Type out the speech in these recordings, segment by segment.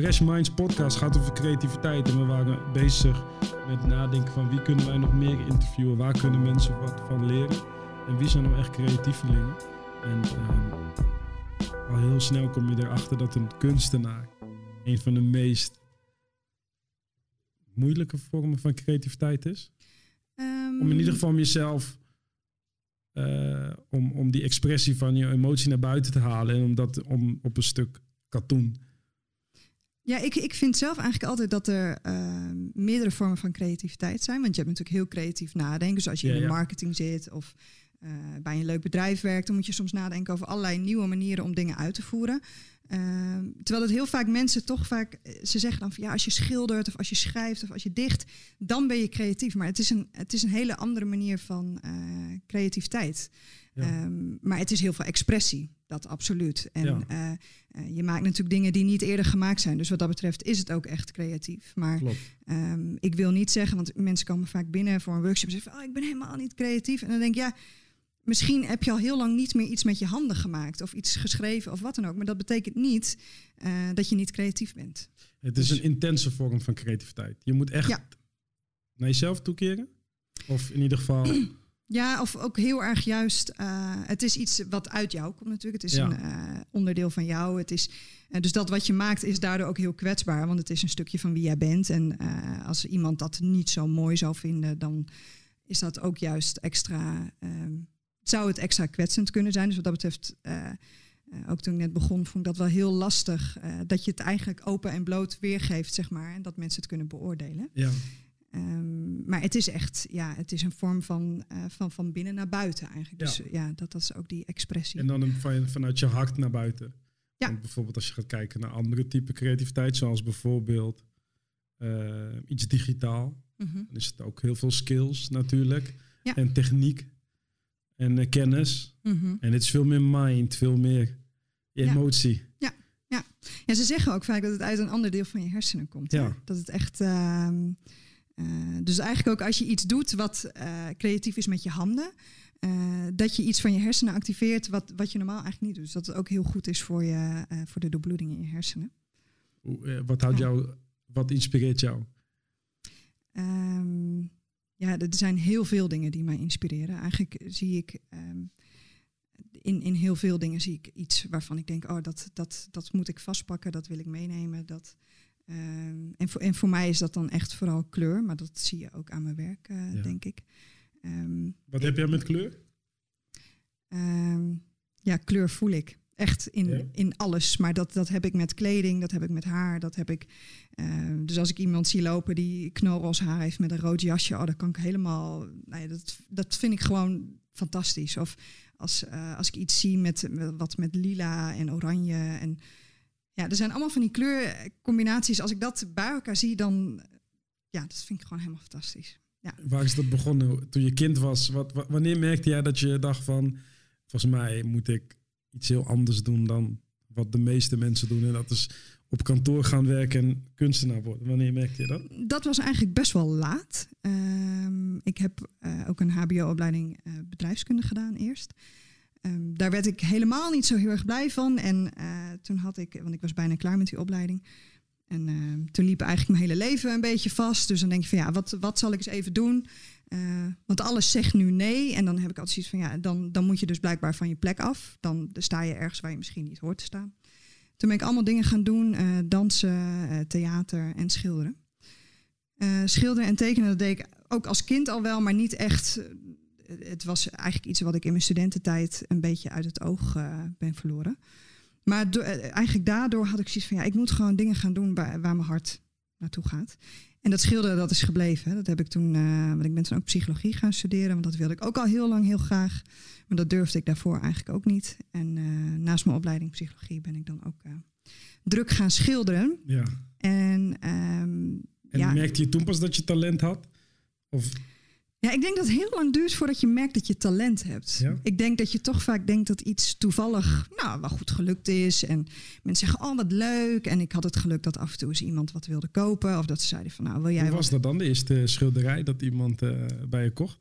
Fresh Minds podcast gaat over creativiteit. En we waren bezig met nadenken van wie kunnen wij nog meer interviewen? Waar kunnen mensen wat van leren? En wie zijn nou echt creatievelingen? En ehm, al heel snel kom je erachter dat een kunstenaar een van de meest moeilijke vormen van creativiteit is. Ehm, Om in ieder geval om jezelf, eh, om, om die expressie van je emotie naar buiten te halen. En om dat om op een stuk katoen. Ja, ik, ik vind zelf eigenlijk altijd dat er ehm, meerdere vormen van creativiteit zijn. Want je hebt natuurlijk heel creatief nadenken. Dus als je Ja, in de marketing zit of eh, bij een leuk bedrijf werkt, dan moet je soms nadenken over allerlei nieuwe manieren om dingen uit te voeren. Ehm, terwijl het heel vaak mensen toch vaak, eh, ze zeggen dan van ja, als je schildert of als je schrijft of als je dicht, dan ben je creatief. Maar het is een, het is een hele andere manier van eh, creativiteit. Ja. Ehm, maar het is heel veel expressie, dat absoluut. En Ja. eh, eh, je maakt natuurlijk dingen die niet eerder gemaakt zijn. Dus wat dat betreft is het ook echt creatief. Maar ehm, ik wil niet zeggen, want mensen komen vaak binnen voor een workshop en zeggen van, oh, ik ben helemaal niet creatief. En dan denk ik, ja, misschien heb je al heel lang niet meer iets met je handen gemaakt of iets geschreven of wat dan ook. Maar dat betekent niet eh, dat je niet creatief bent. Het is een intense vorm van creativiteit. Je moet echt Ja. naar jezelf toekeren. Of in ieder geval, Ja, of ook heel erg juist. eh, het is iets wat uit jou komt natuurlijk. Het is Ja. een eh, onderdeel van jou. Het is, eh, dus dat wat je maakt is daardoor ook heel kwetsbaar. Want het is een stukje van wie jij bent. En als iemand dat niet zo mooi zou vinden, dan is dat ook juist extra. ehm, zou het extra kwetsend kunnen zijn. Dus wat dat betreft. ook toen ik net begon, vond ik dat wel heel lastig. dat je het eigenlijk open en bloot weergeeft, zeg maar. En dat mensen het kunnen beoordelen. ja, Ehm, maar het is echt, ja, het is een vorm van, eh, van, van binnen naar buiten eigenlijk. Ja. Dus ja, dat, dat is ook die expressie. en dan een- van, vanuit je hart naar buiten. Ja. Want bijvoorbeeld als je gaat kijken naar andere type creativiteit, zoals bijvoorbeeld eh, iets digitaal. Mhm. Dan is het ook heel veel skills natuurlijk. Ja. En techniek. En eh, kennis. Mhm. En het is veel meer mind, veel meer Ja. emotie. Ja, ze zeggen ook vaak dat het uit een ander deel van je hersenen komt. hè? Ja. Dat het echt. ehm, eh, dus eigenlijk ook als je iets doet wat eh, creatief is met je handen. eh, dat je iets van je hersenen activeert wat, wat je normaal eigenlijk niet doet. Dus dat het ook heel goed is voor, je, eh, voor de doorbloeding in je hersenen. Hoe, eh, wat houdt Ja. jou, wat inspireert jou? Ehm, ja, er zijn heel veel dingen die mij inspireren. Eigenlijk zie ik ehm, in, in heel veel dingen zie ik iets waarvan ik denk, oh, dat, dat, dat moet ik vastpakken, dat wil ik meenemen. Dat, ehm, en, voor, en voor mij is dat dan echt vooral kleur, maar dat zie je ook aan mijn werk, eh, Ja. denk ik. Ehm, Wat heb jij met kleur? Ehm, ja, kleur voel ik. Echt in, Ja? in alles. Maar dat, dat heb ik met kleding, dat heb ik met haar, dat heb ik. dus als ik iemand zie lopen die knalroze haar heeft met een rood jasje, oh, dat kan ik helemaal. Nou ja, dat, dat vind ik gewoon fantastisch. Of als, eh, als ik iets zie met met- wat met lila en oranje. En ja, er zijn allemaal van die kleurcombinaties. Als ik dat bij elkaar zie, dan. Ja, dat vind ik gewoon helemaal fantastisch. Waar is dat begonnen? Toen je kind was, wat, wa- wanneer merkte jij dat je dacht van... Volgens mij moet ik iets heel anders doen dan wat de meeste mensen doen. En dat is op kantoor gaan werken en kunstenaar worden. Wanneer merkte je dat? Dat was eigenlijk best wel laat. Ehm, ik heb eh, ook een HBO-opleiding eh, bedrijfskunde gedaan eerst. Ehm, daar werd ik helemaal niet zo heel erg blij van. En eh, toen had ik, want ik was bijna klaar met die opleiding. En ehm, toen liep eigenlijk mijn hele leven een beetje vast. Dus dan denk je van ja, wat, wat zal ik eens even doen? Eh, want alles zegt nu nee. En dan heb ik altijd zoiets van ja, dan, dan moet je dus blijkbaar van je plek af. Dan sta je ergens waar je misschien niet hoort te staan. Toen ben ik allemaal dingen gaan doen: eh, dansen, theater en schilderen. Schilderen en tekenen, dat deed ik ook als kind al wel, maar niet echt. Het was eigenlijk iets wat ik in mijn studententijd een beetje uit het oog eh, ben verloren. Maar do- eh, eigenlijk daardoor had ik zoiets van ja, ik moet gewoon dingen gaan doen waar, waar mijn hart naartoe gaat. En dat schilderen, dat is gebleven. Dat heb ik toen, eh, want ik ben toen ook psychologie gaan studeren, want dat wilde ik ook al heel lang heel graag. Maar dat durfde ik daarvoor eigenlijk ook niet. En naast mijn opleiding psychologie ben ik dan ook druk gaan schilderen. Ja. En ehm, En ja, merkte je toen pas dat je talent had? Of Ja, ik denk dat het heel lang duurt voordat je merkt dat je talent hebt. Ja? Ik denk dat je toch vaak denkt dat iets toevallig nou, wel goed gelukt is. En mensen zeggen, oh wat leuk. En ik had het geluk dat af en toe eens iemand wat wilde kopen. Of dat ze zeiden van, nou wil jij hoe wat... was dat dan, de eerste schilderij dat iemand eh, bij je kocht?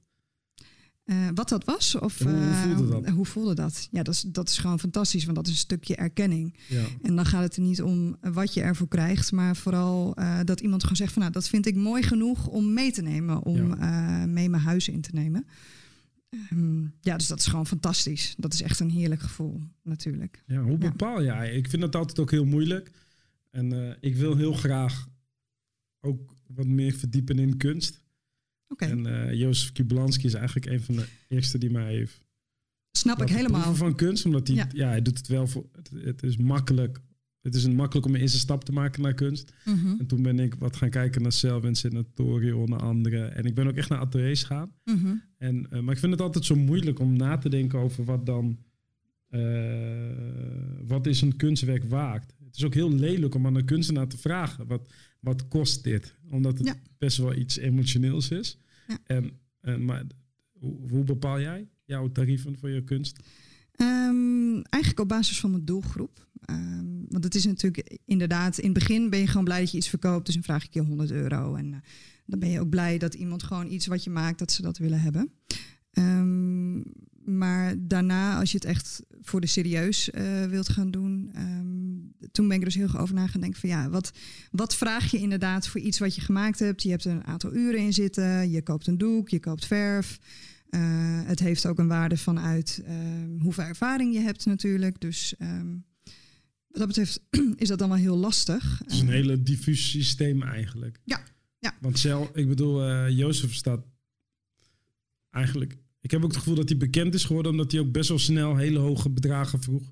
Uh, wat dat was? Of, hoe, hoe, voelde dat? Hoe voelde dat? Ja, dat is, dat is gewoon fantastisch, want dat is een stukje erkenning. Ja. En dan gaat het er niet om wat je ervoor krijgt, maar vooral uh, dat iemand gewoon zegt van nou, dat vind ik mooi genoeg om mee te nemen, om ja. mee mijn huis in te nemen. Um, ja, dus dat is gewoon fantastisch. Dat is echt een heerlijk gevoel, natuurlijk. Ja, hoe bepaal jij? Ik vind dat altijd ook heel moeilijk. En ik wil heel graag ook wat meer verdiepen in kunst. Okay. En uh, Jozef Kiblansky is eigenlijk een van de eerste die mij heeft. Snap ik helemaal. Van kunst, omdat hij, ja. ja. hij doet het wel voor. Het, het, is makkelijk. Het is een makkelijk om een eerste stap te maken naar kunst. Mm -hmm. En toen ben ik wat gaan kijken naar Self en Senatorio onder andere. En ik ben ook echt naar ateliers gaan. Mm -hmm. En, uh, maar ik vind het altijd zo moeilijk om na te denken over wat dan. Uh, wat is een kunstwerk waard? Is ook heel lelijk om aan een kunstenaar te vragen. Wat, wat kost dit? Omdat het Ja. best wel iets emotioneels is. Ja. En, en, maar hoe, hoe bepaal jij jouw tarieven voor je kunst? Um, eigenlijk op basis van mijn doelgroep. Um, want het is natuurlijk inderdaad, in het begin ben je gewoon blij dat je iets verkoopt. Dus dan vraag ik je 100 euro. En uh, dan ben je ook blij dat iemand gewoon iets wat je maakt, dat ze dat willen hebben. Um, maar daarna, als je het echt voor de serieus uh, wilt gaan doen, um, toen ben ik er dus heel erg over na gaan denken van ja, wat, wat vraag je inderdaad voor iets wat je gemaakt hebt? Je hebt er een aantal uren in zitten, je koopt een doek, je koopt verf. Uh, het heeft ook een waarde vanuit um, hoeveel ervaring je hebt natuurlijk. Dus um, wat dat betreft is dat dan wel heel lastig. Het is een hele diffuus systeem eigenlijk. Ja, ja. Want zelf, ik bedoel, uh, Jozef staat eigenlijk ik heb ook het gevoel dat hij bekend is geworden omdat hij ook best wel snel hele hoge bedragen vroeg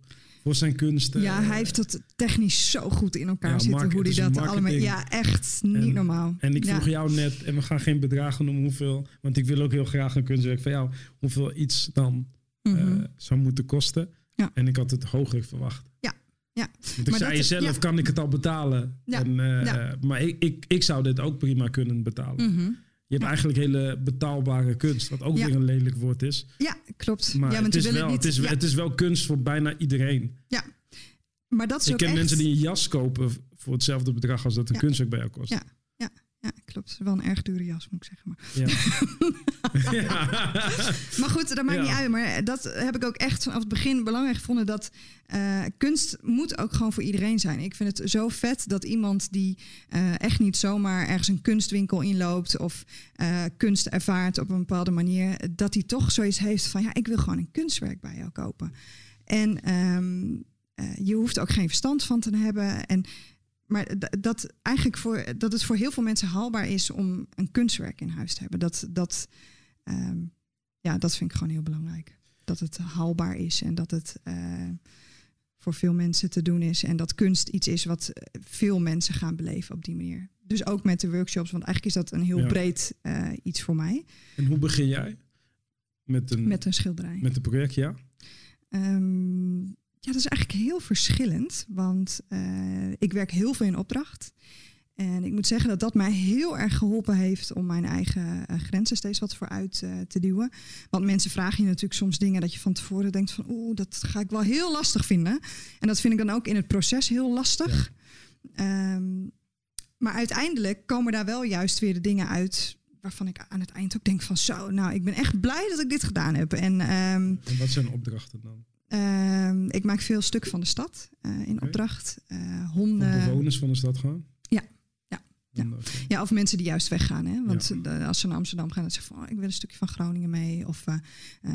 voor zijn kunsten. Ja, hij heeft dat technisch zo goed in elkaar Ja, zitten. market- hoe hij dat allemaal. Ja, echt niet En- normaal. En ik ja. vroeg jou net, en we gaan geen bedragen noemen hoeveel, want ik wil ook heel graag een kunstwerk van jou, hoeveel iets dan eh, Mhm. zou moeten kosten. Ja. En ik had het hoger verwacht. Ja, ja. Want ik Maar zei dat is- zelf, ja. kan ik het al betalen? Ja, En, eh, ja. Maar ik, ik, ik zou dit ook prima kunnen betalen. Mhm. Je hebt Ja. eigenlijk hele betaalbare kunst, wat ook Ja. weer een lelijk woord is. ja, klopt. Maar ja, want het, is wel, niet, het, is, ja, het is wel kunst voor bijna iedereen. maar dat is Ik ken echt, mensen die een jas kopen voor hetzelfde bedrag als dat een Ja. kunstwerk bij jou kost. Ja. Ja, klopt. Het is wel een erg dure jas, moet ik zeggen. Maar, Ja. ja. maar goed, dat maakt Ja. niet uit. Maar dat heb ik ook echt vanaf het begin belangrijk gevonden. Dat eh, kunst moet ook gewoon voor iedereen zijn. Ik vind het zo vet dat iemand die eh, echt niet zomaar ergens een kunstwinkel inloopt... of eh, kunst ervaart op een bepaalde manier... dat hij toch zoiets heeft van... ja, ik wil gewoon een kunstwerk bij jou kopen. En ehm, eh, je hoeft ook geen verstand van te hebben. En, maar dat, eigenlijk voor, dat het voor heel veel mensen haalbaar is om een kunstwerk in huis te hebben. Dat, dat, ehm, ja, dat vind ik gewoon heel belangrijk. Dat het haalbaar is en dat het eh, voor veel mensen te doen is. En dat kunst iets is wat eh, veel mensen gaan beleven op die manier. Dus ook met de workshops, want eigenlijk is dat een heel Ja. breed eh, iets voor mij. En hoe begin jij? Met een, Met een schilderij. met een project, ja? Ehm, ja, dat is eigenlijk heel verschillend, want eh, ik werk heel veel in opdracht. En ik moet zeggen dat dat mij heel erg geholpen heeft om mijn eigen eh, grenzen steeds wat vooruit eh, te duwen. Want mensen vragen je natuurlijk soms dingen dat je van tevoren denkt van oeh, dat ga ik wel heel lastig vinden. En dat vind ik dan ook in het proces heel lastig. Ehm, maar uiteindelijk komen daar wel juist weer de dingen uit waarvan ik aan het eind ook denk van zo, nou, ik ben echt blij dat ik dit gedaan heb. En ehm, En wat zijn opdrachten dan? Ehm, ik maak veel stuk van de stad eh, in opdracht. Eh, Van honden. bewoners van de stad gewoon? Ja. Ja. Ja. Ja, of mensen die juist weggaan. Hè? Want Ja. de- als ze naar Amsterdam gaan, dan zeggen van oh, ik wil een stukje van Groningen mee. Of eh,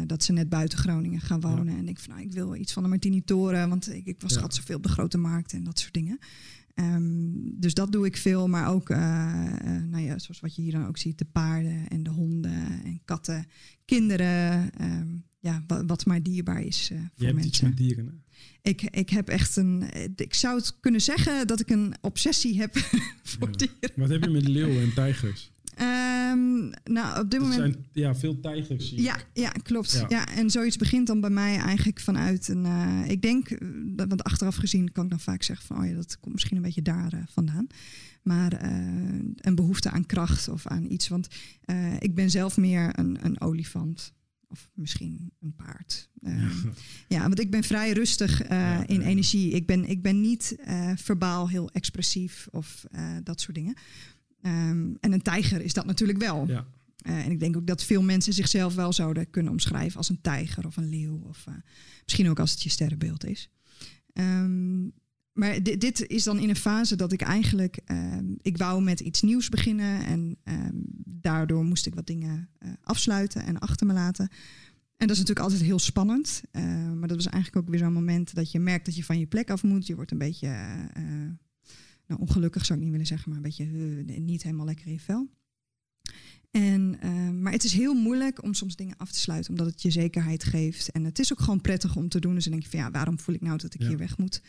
dat ze net buiten Groningen gaan wonen. En ik van nou, ik wil iets van de Martini Toren. Want ik, ik was Ja. altijd zoveel op de grote markt en dat soort dingen. Ehm, dus dat doe ik veel. Maar ook, nou ja, zoals wat je hier dan ook ziet, de paarden en de honden en katten, kinderen. ehm, ja, wat, wat maar dierbaar is eh, Je voor hebt mensen. iets met dieren, hè? Ik, ik heb echt een. Ik zou het kunnen zeggen dat ik een obsessie heb voor Ja. dieren. Wat heb je met leeuwen en tijgers? Ehm, nou, op dit Er moment. zijn ja, veel tijgers. zie je. Ja, ja, klopt. Ja. Ja. en zoiets begint dan bij mij eigenlijk vanuit een. eh, ik denk, eh, want achteraf gezien kan ik dan vaak zeggen van, oh ja, dat komt misschien een beetje daar eh, vandaan. Maar eh, een behoefte aan kracht of aan iets. Want eh, ik ben zelf meer een, een olifant. Of misschien een paard. Eh, Ja. Want ik ben vrij rustig eh, Ja, in ja. energie. Ik ben, ik ben niet eh, verbaal heel expressief of eh, dat soort dingen. Ehm, en een tijger is dat natuurlijk wel. Ja. Eh, en ik denk ook dat veel mensen zichzelf wel zouden kunnen omschrijven als een tijger of een leeuw. Of eh, misschien ook als het je sterrenbeeld is. Ehm, maar dit, dit, is dan in een fase dat ik eigenlijk, ehm, ik wou met iets nieuws beginnen en ehm, daardoor moest ik wat dingen uh, afsluiten en achter me laten. En dat is natuurlijk altijd heel spannend, uh, maar dat was eigenlijk ook weer zo'n moment dat je merkt dat je van je plek af moet. Je wordt een beetje, uh, nou ongelukkig zou ik niet willen zeggen, maar een beetje niet helemaal lekker in je vel. En, maar het is heel moeilijk om soms dingen af te sluiten, omdat het je zekerheid geeft. En het is ook gewoon prettig om te doen. Dus dan denk je van ja, waarom voel ik nou dat ik ja. hier weg moet?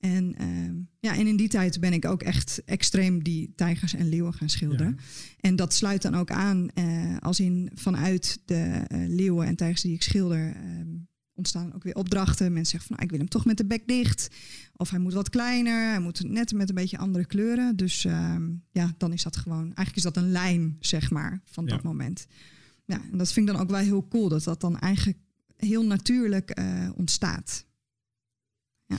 En, uh, ja, en in die tijd ben ik ook echt extreem die tijgers en leeuwen gaan schilderen. Ja. En dat sluit dan ook aan uh, als in vanuit de uh, leeuwen en tijgers die ik schilder ontstaan ook weer opdrachten. Mensen zeggen van nou, ik wil hem toch met de bek dicht. Of hij moet wat kleiner, hij moet net met een beetje andere kleuren. Dus ehm, ja, dan is dat gewoon, eigenlijk is dat een lijn, zeg maar, van ja. dat moment. Ja, en dat vind ik dan ook wel heel cool, dat dat dan eigenlijk heel natuurlijk ontstaat. Ja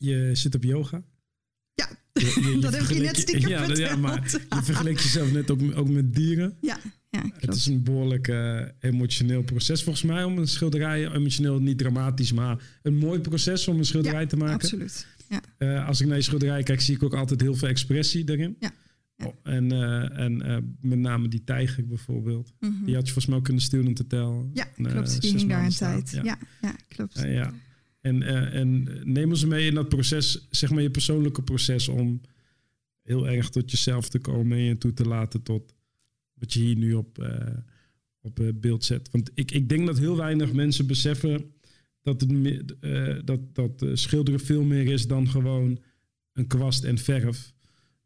je zit op yoga. Ja, je, je, je dat heb je net stiekem ja, ja, maar je vergelijkt jezelf net ook, ook met dieren. Ja, ja klopt. Het is een behoorlijk uh, emotioneel proces volgens mij om een schilderij, emotioneel niet dramatisch, maar een mooi proces om een schilderij ja, te maken. absoluut. Ja. Uh, als ik naar je schilderij kijk, zie ik ook altijd heel veel expressie daarin. Ja. Oh, en uh, en met name die tijger bijvoorbeeld. Mm -hmm. Die had je volgens mij ook kunnen sturen te tellen. Ja, klopt. die hing daar een tijd. Ja, ja, klopt. ja. En, uh, en neem ons mee in dat proces, zeg maar je persoonlijke proces, om heel erg tot jezelf te komen en je toe te laten tot wat je hier nu op, uh, op uh, beeld zet. Want ik, ik denk dat heel weinig mensen beseffen dat, het, dat, dat schilderen veel meer is dan gewoon een kwast en verf.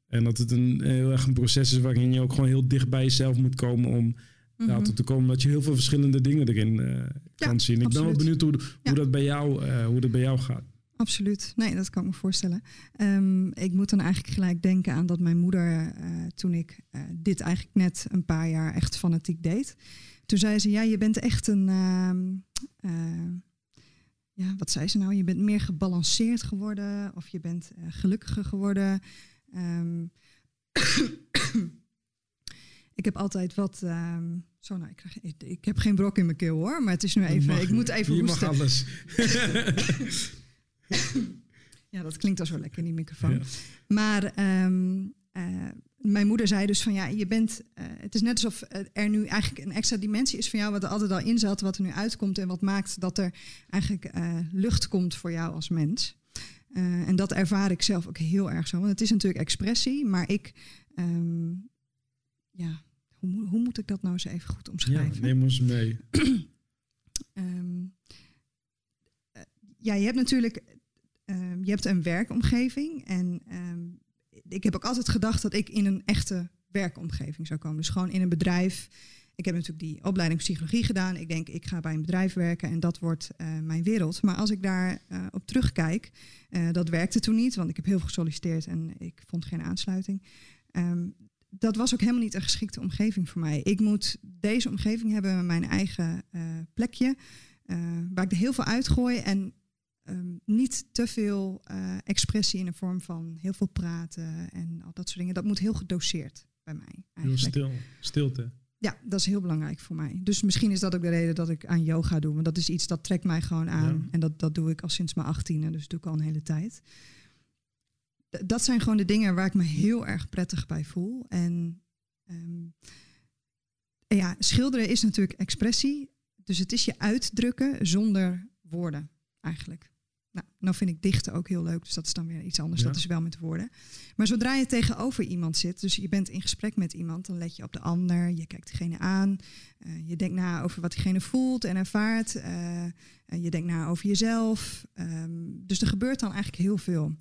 En dat het een heel erg een proces is waarin je ook gewoon heel dicht bij jezelf moet komen om Mm -hmm. te komen dat je heel veel verschillende dingen erin uh, kan ja, zien. Ik absoluut. ben wel benieuwd hoe, hoe, ja. dat, bij jou, uh, hoe dat bij jou gaat. Absoluut. Nee, dat kan ik me voorstellen. Um, ik moet dan eigenlijk gelijk denken aan dat mijn moeder, uh, toen ik dit eigenlijk net een paar jaar echt fanatiek deed, toen zei ze: Ja, je bent echt een. ja, wat zei ze nou? Je bent meer gebalanceerd geworden of je bent gelukkiger geworden. Um, ik heb altijd wat. Um, zo, nou, ik, krijg, ik, ik, heb geen brok in mijn keel hoor, maar het is nu even. Mag, ik moet even je hoesten. mag alles. ja, dat klinkt al zo lekker in die microfoon. Ja. Maar um, uh, mijn moeder zei dus van ja, je bent. Uh, het is net alsof er nu eigenlijk een extra dimensie is van jou, wat er altijd al in zat, wat er nu uitkomt en wat maakt dat er eigenlijk uh, lucht komt voor jou als mens. en dat ervaar ik zelf ook heel erg zo. Want het is natuurlijk expressie, maar ik. Um, ja, hoe, hoe, moet ik dat nou eens even goed omschrijven? Ja, neem ons mee. um, uh, ja, je hebt natuurlijk um, je hebt een werkomgeving. En um, ik heb ook altijd gedacht dat ik in een echte werkomgeving zou komen. Dus gewoon in een bedrijf. Ik heb natuurlijk die opleiding psychologie gedaan. Ik denk, ik ga bij een bedrijf werken en dat wordt uh, mijn wereld. Maar als ik daar uh, op terugkijk, dat werkte toen niet. Want ik heb heel veel gesolliciteerd en ik vond geen aansluiting dat was ook helemaal niet een geschikte omgeving voor mij. Ik moet deze omgeving hebben met mijn eigen uh, plekje, uh, waar ik er heel veel uitgooi en um, niet te veel uh, expressie in de vorm van heel veel praten en al dat soort dingen. Dat moet heel gedoseerd bij mij. Eigenlijk. Heel stil, stilte. Ja, dat is heel belangrijk voor mij. Dus misschien is dat ook de reden dat ik aan yoga doe. Want dat is iets dat trekt mij gewoon aan. Ja. En dat, dat doe ik al sinds mijn achttiende, dus dat doe ik al een hele tijd dat zijn gewoon de dingen waar ik me heel erg prettig bij voel. En um, ja, schilderen is natuurlijk expressie. Dus het is je uitdrukken zonder woorden eigenlijk. Nou, nou vind ik dichten ook heel leuk, dus dat is dan weer iets anders. Ja. Dat is wel met woorden. Maar zodra je tegenover iemand zit, dus je bent in gesprek met iemand, dan let je op de ander, je kijkt diegene aan, uh, je denkt na over wat diegene voelt en ervaart, uh, je denkt na over jezelf. Um, dus er gebeurt dan eigenlijk heel veel.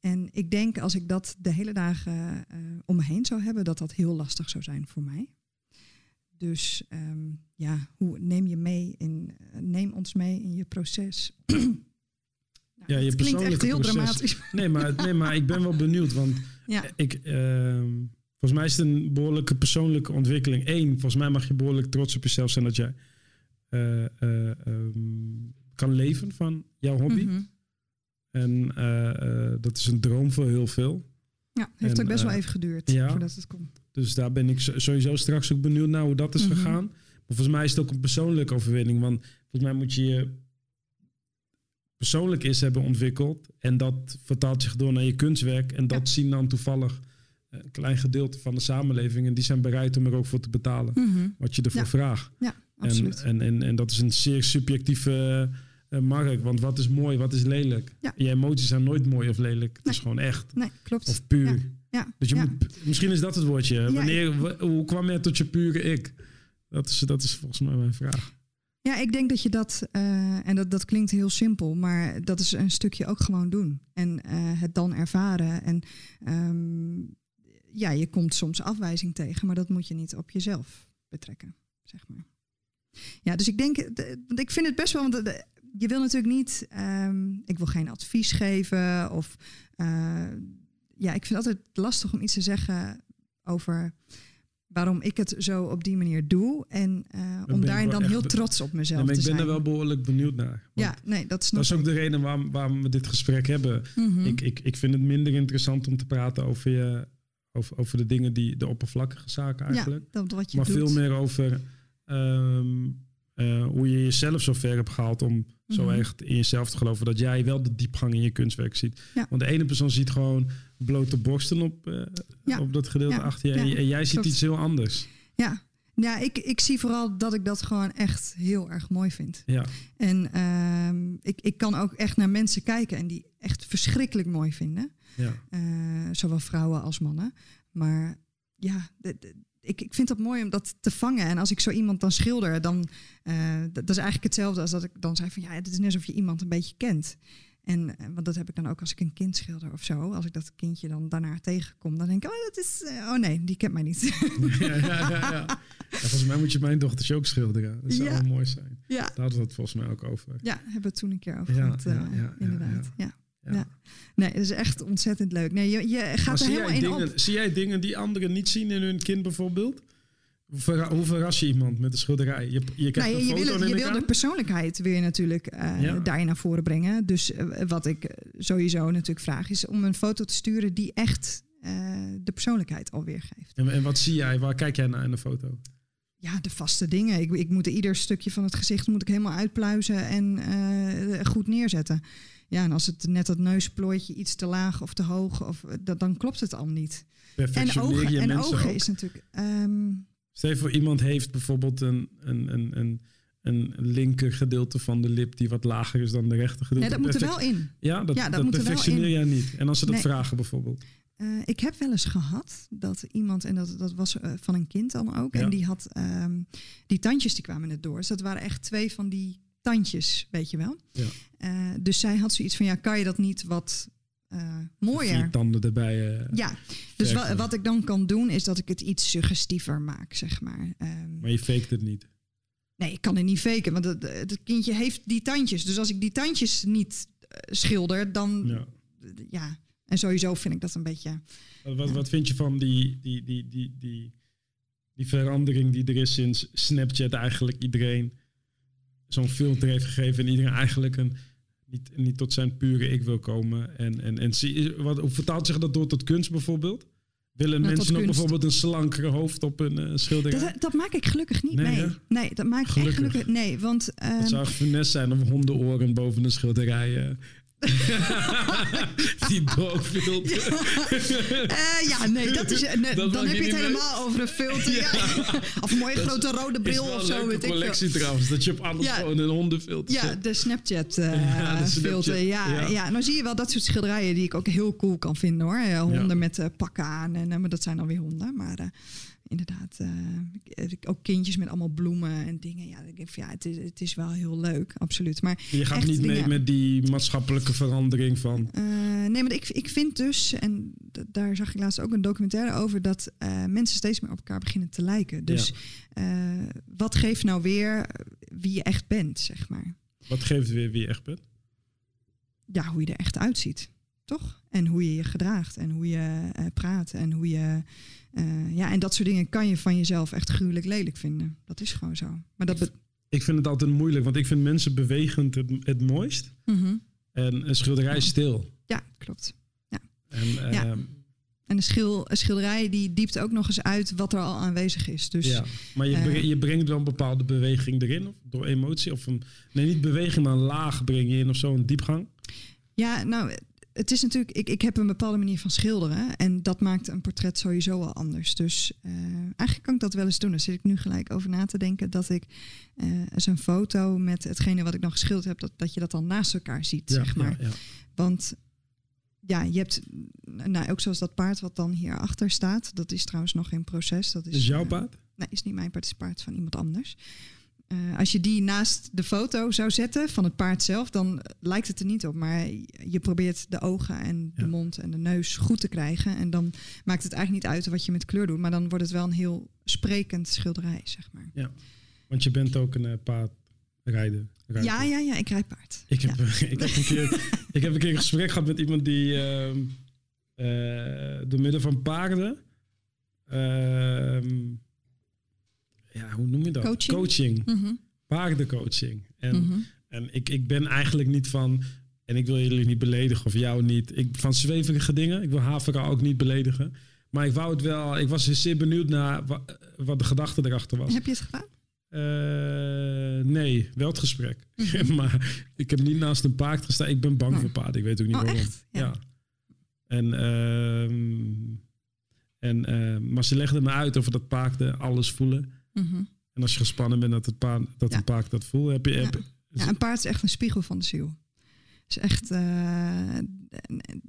En ik denk als ik dat de hele dagen uh, om me heen zou hebben, dat dat heel lastig zou zijn voor mij. Dus um, ja, hoe neem je mee in, uh, neem ons mee in je proces. nou, ja, je het klinkt echt heel proces. dramatisch. Nee maar, nee, maar ik ben wel benieuwd, want ja. ik, uh, volgens mij is het een behoorlijke persoonlijke ontwikkeling. Eén, volgens mij mag je behoorlijk trots op jezelf zijn dat jij um, kan leven van jouw hobby. Mhm. En uh, uh, dat is een droom voor heel veel. Ja, heeft en, ook best wel even geduurd ja, voordat het kon. Dus daar ben ik sowieso straks ook benieuwd naar hoe dat is Mhm. gegaan. Maar volgens mij is het ook een persoonlijke overwinning. Want volgens mij moet je je persoonlijk is hebben ontwikkeld. En dat vertaalt zich door naar je kunstwerk. En dat Ja. zien dan toevallig een klein gedeelte van de samenleving. En die zijn bereid om er ook voor te betalen. Mhm. Wat je ervoor Ja. vraagt. Ja, absoluut. En, en, en, en dat is een zeer subjectieve eh, markt. Want wat is mooi, wat is lelijk? Ja. Je emoties zijn nooit mooi of lelijk. Het is gewoon echt. nee, klopt. Of puur. Ja. ja. Dus je moet, misschien is dat het woordje. Wanneer, wa- hoe kwam je tot je pure ik? Dat is, dat is volgens mij mijn vraag. Ja, ik denk dat je dat, eh, en dat, dat klinkt heel simpel, maar dat is een stukje ook gewoon doen. En eh, het dan ervaren. En ehm, ja, je komt soms afwijzing tegen, maar dat moet je niet op jezelf betrekken, zeg maar. Ja, dus ik denk, want ik vind het best wel, want je wil natuurlijk niet, ehm, ik wil geen advies geven of, eh, ja, ik vind het altijd lastig om iets te zeggen over waarom ik het zo op die manier doe. En eh, om daarin dan heel trots op mezelf Ja, maar ik te ben zijn. er wel behoorlijk benieuwd naar. Ja, nee, dat snap dat is ook de reden waarom, waarom we dit gesprek hebben. Mhm. Ik, ik, ik vind het minder interessant om te praten over, je, over, over de dingen die de oppervlakkige zaken eigenlijk. ja, dat wat je maar doet. veel meer over ehm, eh, hoe je jezelf zo ver hebt gehaald om zo Mhm. echt in jezelf te geloven dat jij wel de diepgang in je kunstwerk ziet. Ja. Want de ene persoon ziet gewoon blote borsten op, eh, Ja. op dat gedeelte Ja. achter je en, en jij ziet Klopt. iets heel anders. Ja, ja ik, ik zie vooral dat ik dat gewoon echt heel erg mooi vind. Ja. En ehm, ik, ik kan ook echt naar mensen kijken en die echt verschrikkelijk mooi vinden. Ja. Eh, zowel vrouwen als mannen. Maar ja, de- de- ik, ik vind dat mooi om dat te vangen. En als ik zo iemand dan schilder, dan eh, dat, dat is eigenlijk hetzelfde als dat ik dan zei van ja, het is net alsof je iemand een beetje kent. En eh, want dat heb ik dan ook als ik een kind schilder of zo. Als ik dat kindje dan daarna tegenkom, dan denk ik, oh, dat is, eh, oh nee, die kent mij niet. Ja, ja, ja, ja. Ja, Volgens mij moet je mijn dochtertje ook schilderen. Dat zou Ja. wel mooi zijn. ja. Daar hadden we het volgens mij ook over. Ja, hebben we het toen een keer over gehad. ja, eh, ja, ja, inderdaad. Ja. Ja. Nee, het is echt ontzettend leuk. Nee, je, je Maar gaat er zie, helemaal jij in dingen, op. zie jij dingen die anderen niet zien in hun kind bijvoorbeeld? Hoe, verra- hoe verras je iemand met een schilderij? Je, je krijgt Nou, een je, je wil, je wil de persoonlijkheid weer natuurlijk Ja. daarin naar voren brengen. Dus eh, wat ik sowieso natuurlijk vraag is om een foto te sturen die echt eh, de persoonlijkheid alweer geeft. En, en wat zie jij? Waar kijk jij naar in de foto? Ja, de vaste dingen. Ik, ik moet ieder stukje van het gezicht moet ik helemaal uitpluizen en goed neerzetten. Ja, en als het net dat neusplooitje iets te laag of te hoog, of, eh, dat, dan klopt het al niet. En ogen, en ogen ook? is natuurlijk... ehm, Stel voor, iemand heeft bijvoorbeeld een, een, een, een, een linker gedeelte van de lip die wat lager is dan de rechter gedeelte. nee, dat moet er wel in. Ja, dat, Ja, dat dat, moet er wel perfectioneer jij niet. En als ze dat Nee. vragen bijvoorbeeld. Eh, ik heb wel eens gehad dat iemand, en dat, dat was eh, van een kind dan ook, Ja. en die had ehm, die tandjes die kwamen net door. Dus dat waren echt twee van die tandjes, weet je wel. Ja. Eh, dus zij had zoiets van, ja, kan je dat niet wat eh, mooier? Vier tanden erbij. eh, Ja, dus wa- wat ik dan kan doen is dat ik het iets suggestiever maak, zeg maar. Ehm, Maar je faked het niet. nee, ik kan het niet faken, want het, het kindje heeft die tandjes. Dus als ik die tandjes niet schilder, dan Ja. ja. En sowieso vind ik dat een beetje. Wat, wat vind je van die, die, die, die, die, die verandering die er is sinds Snapchat eigenlijk iedereen zo'n filter heeft gegeven en iedereen eigenlijk een, niet, niet tot zijn pure ik wil komen. En, en, en zie, wat, hoe vertaalt zich dat door tot kunst bijvoorbeeld? Willen Nou, mensen ook kunst. bijvoorbeeld een slankere hoofd op een eh, schilderij? Dat, dat maak ik gelukkig niet. Nee, Nee, hè? nee, dat maak ik Gelukkig. echt gelukkig. Nee, want. ehm, Het zou echt finesse zijn om hondenoren boven een schilderij. eh. die doorfilter. eh, ja, nee, dat is. nee, Dat dan heb je het helemaal over een filter. Ja. Of een mooie Dat grote rode bril of een zo. veel. collectie trouwens. Dat je op alles Ja. gewoon een hondenfilter Ja, de Snapchat eh, Ja, de Snapchat, filter. Ja, ja. ja. nou zie je wel dat soort schilderijen die ik ook heel cool kan vinden hoor. Eh, honden Ja. met pakken aan. En, maar dat zijn dan weer honden. Maar inderdaad, eh, ook kindjes met allemaal bloemen en dingen. Ja, ik denk ja het, is, het is wel heel leuk, absoluut. Maar Je gaat echt niet mee met die maatschappelijke verandering van... Eh, nee, maar ik, ik vind dus, en daar zag ik laatst ook een documentaire over, dat eh, mensen steeds meer op elkaar beginnen te lijken. Dus wat geeft nou weer wie je echt bent, zeg maar? Wat geeft weer wie je echt bent? Ja, hoe je er echt uitziet, toch? En hoe je je gedraagt en hoe je praat en hoe je. Eh, ja, en dat soort dingen kan je van jezelf echt gruwelijk lelijk vinden. Dat is gewoon zo. Maar dat. Ik vind het altijd moeilijk, want ik vind mensen bewegend het, het mooist. Mhm. En een schilderij stil. Ja, klopt. En, Ja. ehm, En een, schil, een schilderij die diept ook nog eens uit wat er al aanwezig is. Dus ja, maar je, eh, je brengt wel een bepaalde beweging erin, of door emotie, of een, nee, niet beweging, maar een laag breng je in of zo, een diepgang. Ja, nou, het is natuurlijk, ik, ik heb een bepaalde manier van schilderen. En dat maakt een portret sowieso al anders. Dus eh, eigenlijk kan ik dat wel eens doen. Daar zit ik nu gelijk over na te denken. Dat ik eh zo'n foto met hetgene wat ik nog geschilderd heb, dat, dat je dat dan naast elkaar ziet, zeg maar. Ja, ja. Want ja, je hebt, nou, ook zoals dat paard wat dan hierachter staat. Dat is trouwens nog in proces. Dat is, Is jouw eh, paard? Nee, is niet mijn paard, het is het paard van iemand anders. Eh, als je die naast de foto zou zetten van het paard zelf, dan lijkt het er niet op. Maar je probeert de ogen en de Ja. mond en de neus goed te krijgen. En dan maakt het eigenlijk niet uit wat je met kleur doet. Maar dan wordt het wel een heel sprekend schilderij, zeg maar. Want je bent ook een eh, paardrijder. rijder. Ja, ja, ja, ik rijd paard. Ik heb, Ja. ik, heb een keer, ik heb een keer een gesprek gehad met iemand die ehm eh, door middel van paarden. Ja, hoe noem je dat? Coaching? Coaching. Mhm, Paardencoaching. En, mhm. en ik, ik ben eigenlijk niet van. En ik wil jullie niet beledigen of jou niet. Ik, van zweverige dingen. Ik wil Havera ook niet beledigen. Maar ik wou het wel. Ik was zeer benieuwd naar wa- wat de gedachte erachter was. Heb je het gedaan? Eh, nee, wel het gesprek. Mhm. maar ik heb niet naast een paard gestaan. Ik ben bang Oh. voor paarden. Ik weet ook niet Oh, waarom. Ja. Ja. En, ehm, en, eh, maar ze legden me uit over dat paarden alles voelen. Mhm. En als je gespannen bent dat, het paard, dat Ja. een paard dat voelt, heb je... Ja. Heb, Ja, een paard is echt een spiegel van de ziel. is echt, eh,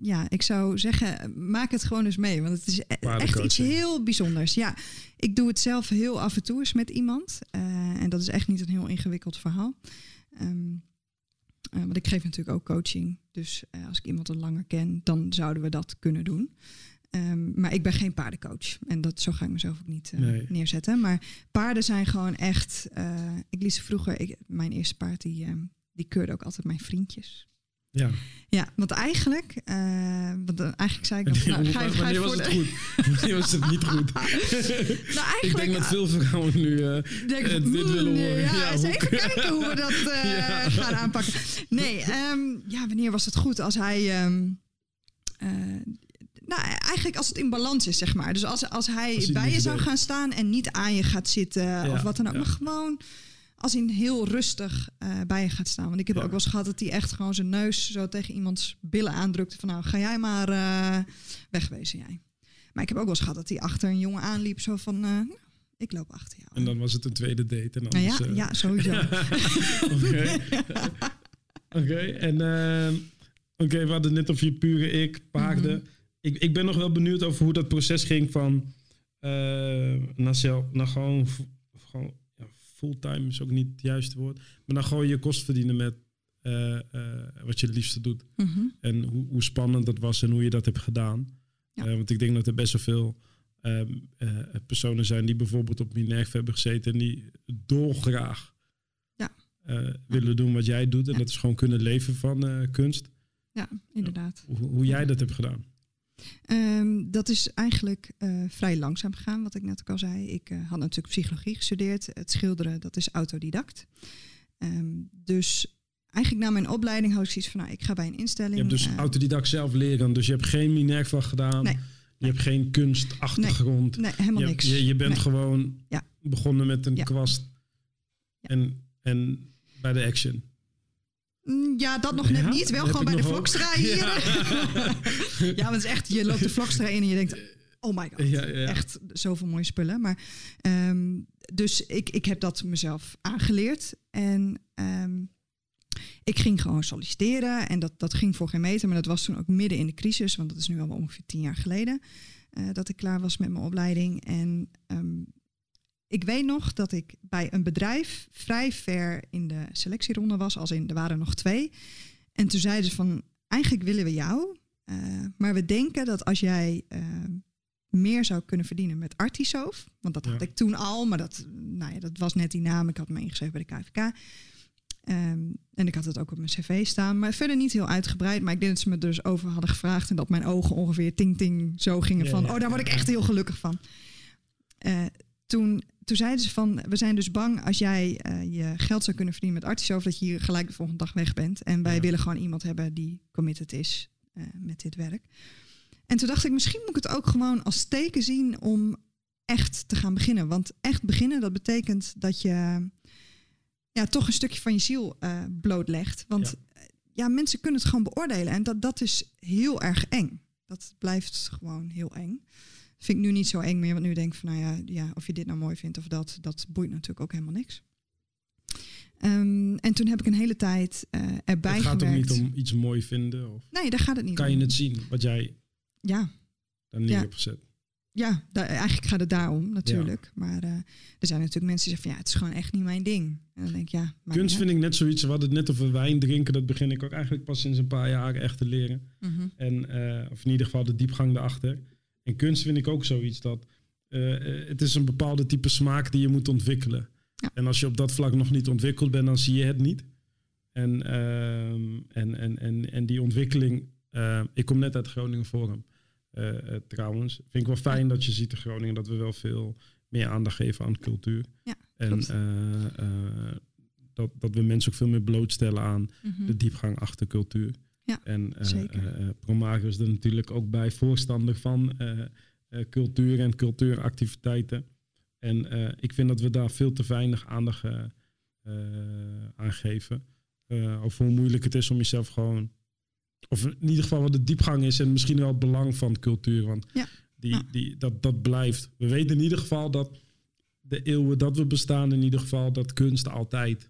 ja, ik zou zeggen, maak het gewoon eens mee. Want het is e- echt iets heel bijzonders. Ja, ik doe het zelf heel af en toe eens met iemand. Eh, en dat is echt niet een heel ingewikkeld verhaal. Ehm, eh, want ik geef natuurlijk ook coaching. Dus als ik iemand al langer ken, dan zouden we dat kunnen doen. Ehm, maar ik ben geen paardencoach. En dat, zo ga ik mezelf ook niet eh, Nee. neerzetten. Maar paarden zijn gewoon echt... eh, ik liet ze vroeger... Ik, mijn eerste paard, die, ehm, die keurde ook altijd mijn vriendjes. ja. Ja, want eigenlijk... eh, want, eigenlijk zei ik dan... van, Nou, ga je, ga je was voor het de- goed? Wanneer was het niet goed? Nou, ik eigenlijk... denk dat veel vrouwen nu... denk, dit willen "Oeh, horen." Ja, Ja, eens even kijken hoe we dat Ja. gaan aanpakken. Nee, ehm, ja, wanneer was het goed? Als hij... nou, eigenlijk als het in balans is, zeg maar. Dus als, als hij Als hij bij je zou deed. gaan staan en niet aan je gaat zitten of wat dan ook. ja. Maar gewoon als hij heel rustig eh, bij je gaat staan. Want ik heb Ja. ook wel eens gehad dat hij echt gewoon zijn neus zo tegen iemands billen aandrukte. Van nou, ga jij maar eh, wegwezen jij. Maar ik heb ook wel eens gehad dat hij achter een jongen aanliep. Zo van, eh, nou, ik loop achter jou. en dan was het een tweede date. En nou ja, anders, ja, sowieso. Oké. Oké, en oké, we hadden net over je pure ik, paarden. Mhm. Ik, ik ben nog wel benieuwd over hoe dat proces ging van eh, naar, zelf, naar gewoon, gewoon ja, fulltime is ook niet het juiste woord, maar dan gewoon je kost verdienen met eh, eh, wat je het liefste doet. Mhm. En hoe, hoe spannend dat was en hoe je dat hebt gedaan. Ja. Want ik denk dat er best wel veel personen zijn die bijvoorbeeld op Minerva hebben gezeten en die dolgraag Ja. willen doen wat jij doet. En dat is gewoon kunnen leven van kunst. Ja, inderdaad. Hoe, hoe jij dat hebt gedaan. Ehm, dat is eigenlijk eh, vrij langzaam gegaan, wat ik net ook al zei. Ik eh, had natuurlijk psychologie gestudeerd. Het schilderen, dat is autodidact. Ehm, dus eigenlijk na mijn opleiding had ik zoiets van, nou, ik ga bij een instelling. Je hebt dus eh, autodidact zelf leren. Dus je hebt geen Minerva gedaan. Nee. Je hebt geen kunstachtergrond. Nee, helemaal je, niks. Je, je bent Nee. gewoon Ja. begonnen met een Ja. kwast. En, en bij de action. Mm, Ja, dat nog net Ja? niet. Wel gewoon bij de? Vlokstra hier. Ja. want het is echt, je loopt de Vlokstra in en je denkt, oh my god. Ja. Echt zoveel mooie spullen. Maar, ehm, dus ik, ik heb dat mezelf aangeleerd. En ehm, ik ging gewoon solliciteren. En dat, dat ging voor geen meter. Maar dat was toen ook midden in de crisis. Want dat is nu al ongeveer tien jaar geleden. eh, dat ik klaar was met mijn opleiding. En ehm, ik weet nog dat ik bij een bedrijf vrij ver in de selectieronde was. Als in, er waren nog twee. En toen zeiden ze van, eigenlijk willen we jou. eh, maar we denken dat als jij eh, meer zou kunnen verdienen met Artisoof. Want dat had Ja. ik toen al, maar dat, nou ja, dat was net die naam. Ik had me ingeschreven bij de KVK. Ehm, en ik had het ook op mijn cv staan. Maar verder niet heel uitgebreid. Maar ik denk dat ze me dus over hadden gevraagd. En dat mijn ogen ongeveer ting ting zo gingen Ja, van... oh, daar word ik echt heel gelukkig van. Eh, toen, toen zeiden ze van... we zijn dus bang als jij eh, je geld zou kunnen verdienen met Artisoof... dat je hier gelijk de volgende dag weg bent. En wij Ja. willen gewoon iemand hebben die committed is eh, met dit werk. En toen dacht ik, misschien moet ik het ook gewoon als teken zien om echt te gaan beginnen. Want echt beginnen, dat betekent dat je ja, toch een stukje van je ziel uh, blootlegt. Want ja. ja. mensen kunnen het gewoon beoordelen. En dat, dat is heel erg eng. Dat blijft gewoon heel eng. Vind ik nu niet zo eng meer. Want nu denk ik van, nou ja, ja of je dit nou mooi vindt of dat, dat boeit natuurlijk ook helemaal niks. Um, en toen heb ik een hele tijd uh, erbij Het gaat gewerkt. ook niet om iets mooi vinden? Of nee, daar gaat het niet kan om. je het zien, wat jij ja. dan neer Ja. hebt gezet? Ja, daar, eigenlijk gaat het daarom natuurlijk. Maar eh, er zijn natuurlijk mensen die zeggen van ja, het is gewoon echt niet mijn ding. En dan denk ik ja, maakt Kunst niet vind ik net zoiets, we hadden het net over wijn drinken. Dat begin ik ook eigenlijk pas sinds een paar jaar echt te leren. Mhm. En, eh, of in ieder geval de diepgang daarachter. En kunst vind ik ook zoiets dat eh, eh, het is een bepaalde type smaak die je moet ontwikkelen. Ja. En als je op dat vlak nog niet ontwikkeld bent, dan zie je het niet. En, ehm, en, en, en, en die ontwikkeling, eh, ik kom net uit Groningen Forum trouwens. Vind ik wel fijn dat je ziet in Groningen dat we wel veel meer aandacht geven aan cultuur. Ja, en dat, dat we mensen ook veel meer blootstellen aan Mhm. de diepgang achter cultuur. Ja, en eh zeker. eh, eh, Promago is er natuurlijk ook bij voorstander van eh, eh, cultuur en cultuuractiviteiten. En eh, ik vind dat we daar veel te weinig aandacht eh, eh, aan geven. Eh, over hoe moeilijk het is om jezelf gewoon. Of in ieder geval wat de diepgang is en misschien wel het belang van cultuur. Want Ja. die, die, dat, dat blijft. We weten in ieder geval dat de eeuwen dat we bestaan, in ieder geval dat kunst altijd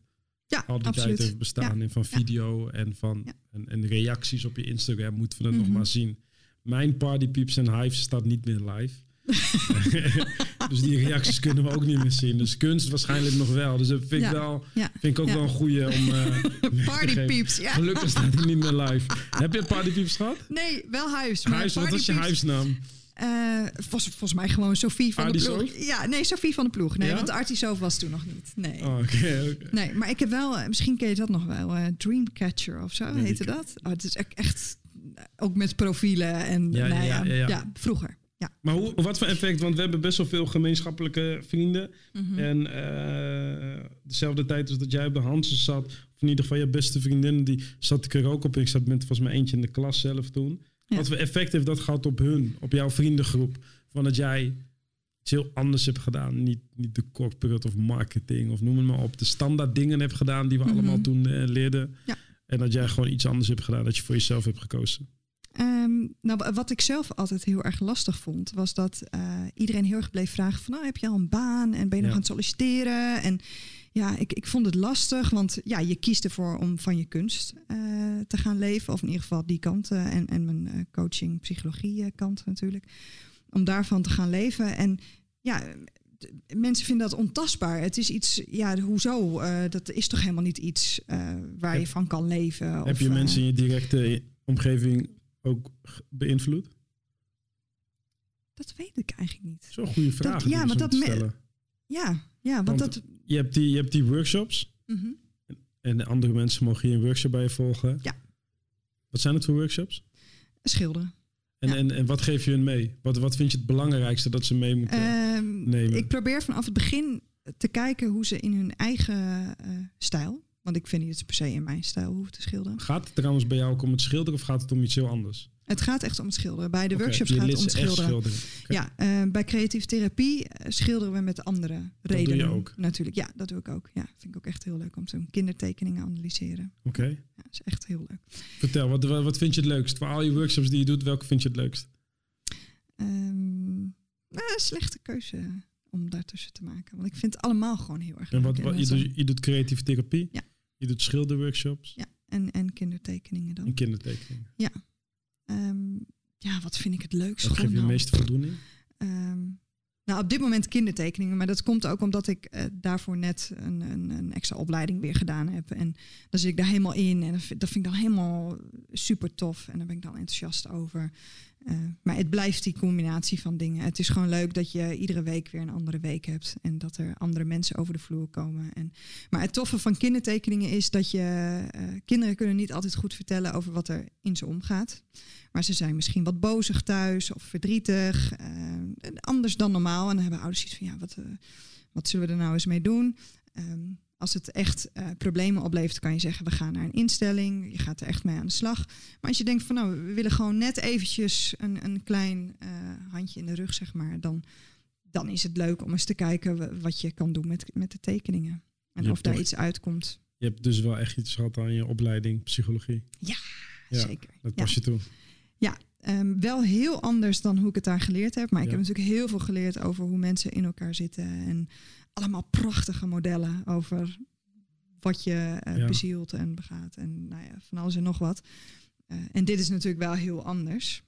Ja, al die tijd absoluut. heeft bestaan. En van Ja. video en van Ja. en, en reacties op je Instagram moeten we het Mhm. nog maar zien. Mijn partypieps en hives staat niet meer live. dus die reacties kunnen we ook niet meer zien. Dus kunst waarschijnlijk nog wel. Dus dat vind ik, wel, vind ik ook wel een goeie om eh, ja. Gelukkig staat hij niet meer live. Heb je partypieps gehad? Nee, wel huis. Maar Huis, wat was je huisnaam? Eh, volgens, volgens mij gewoon Sophie van de ploeg. Ja, nee, Sophie van de ploeg. Nee, Ja? want de Artisoof was toen nog niet. Nee. Oh. Nee, maar ik heb wel, eh, misschien ken je dat nog wel, eh, Dreamcatcher of zo Nee, heette dat. Oh, het is echt, ook met profielen en Ja, nou ja, ja, vroeger. Ja. Maar hoe, wat voor effect? Want we hebben best wel veel gemeenschappelijke vrienden. Mhm. En dezelfde tijd als dat jij op de Hansen zat, of in ieder geval je beste vriendin, die zat ik er ook op. Ik zat met volgens mij eentje in de klas zelf toen. Ja. Wat voor effect heeft dat gehad op hun, op jouw vriendengroep? Van dat jij iets heel anders hebt gedaan. Niet, niet de corporate of marketing of noem het maar op. De standaard dingen hebt gedaan die we Mhm. allemaal toen eh, leerden. Ja. En dat jij gewoon iets anders hebt gedaan, dat je voor jezelf hebt gekozen. Ehm, nou, wa- wat ik zelf altijd heel erg lastig vond, was dat eh, iedereen heel erg bleef vragen van, nou, heb je al een baan en ben je nog Ja. aan het solliciteren? En ja, ik, ik vond het lastig, want ja, je kiest ervoor om van je kunst eh, te gaan leven, of in ieder geval die kant eh, en, en mijn eh, coaching, psychologie kant natuurlijk, om daarvan te gaan leven. En ja, mensen vinden dat ontastbaar. Het is iets, ja, hoezo? Dat is toch helemaal niet iets waar Heb- je van kan leven? Heb of, je mensen in je directe omgeving ook beïnvloed? Dat weet ik eigenlijk niet. Zo'n goede vraag. ja, die maar dat me-. Ja, ja want, Want- dat. Je hebt, die, je hebt die workshops. Mhm. En de andere mensen mogen hier een workshop bij je volgen. Ja. Wat zijn het voor workshops? Schilderen. En, Ja. en, en wat geef je hun mee? Wat, wat vind je het belangrijkste dat ze mee moeten? Ehm, nemen. ik probeer vanaf het begin te kijken hoe ze in hun eigen eh, stijl. Want ik vind niet dat ze per se in mijn stijl hoeven te schilderen. gaat het trouwens bij jou ook om het schilderen of gaat het om iets heel anders? Het gaat echt om het schilderen. Bij de workshops gaat het om het schilderen. Ja, eh, bij creatieve therapie eh, schilderen we met andere doe je redenen. ook? Natuurlijk, ja, dat doe ik ook. Ja, vind ik ook echt heel leuk om zo'n kindertekeningen analyseren. Oké. Ja, dat is echt heel leuk. Vertel, wat, wat, vind je het leukst? Voor al je workshops die je doet, welke vind je het leukst? Nou, slechte keuze om daartussen te maken. Want ik vind het allemaal gewoon heel erg En leuk. wat, wat, En je, doet, je doet creatieve therapie. Ja. Je doet schilderworkshops Ja, en, en kindertekeningen en dan. kindertekeningen. Ehm, ja, wat vind ik het leukst? Wat geeft je de meeste voldoening? Ehm, nou, op dit moment kindertekeningen. Maar dat komt ook omdat ik eh, daarvoor net een, een, een extra opleiding weer gedaan heb. En dan zit ik daar helemaal in. En dat vind, dat vind ik dan helemaal super tof. En daar ben ik dan enthousiast over. Eh, maar het blijft die combinatie van dingen. Het is gewoon leuk dat je iedere week weer een andere week hebt. En dat er andere mensen over de vloer komen. En, maar het toffe van kindertekeningen is dat je... eh, kinderen kunnen niet altijd goed vertellen over wat er in ze omgaat. Maar ze zijn misschien wat bozig thuis of verdrietig. eh, anders dan normaal. En dan hebben ouders iets van, ja, wat, wat zullen we er nou eens mee doen? Ehm, als het echt uh, problemen oplevert, kan je zeggen, we gaan naar een instelling, je gaat er echt mee aan de slag. Maar als je denkt van nou, we willen gewoon net eventjes een, een klein uh, handje in de rug, zeg maar, dan, dan is het leuk om eens te kijken wat je kan doen met, met de tekeningen. En of daar iets uitkomt. Je hebt dus wel echt iets gehad aan je opleiding psychologie. Ja, ja zeker. Dat pas je toe. Ja, um, wel heel anders dan hoe ik het daar geleerd heb. Maar ik heb natuurlijk heel veel geleerd over hoe mensen in elkaar zitten. En allemaal prachtige modellen over wat je uh, bezielt en begaat. En nou ja, van alles en nog wat. Uh, en dit is natuurlijk wel heel anders.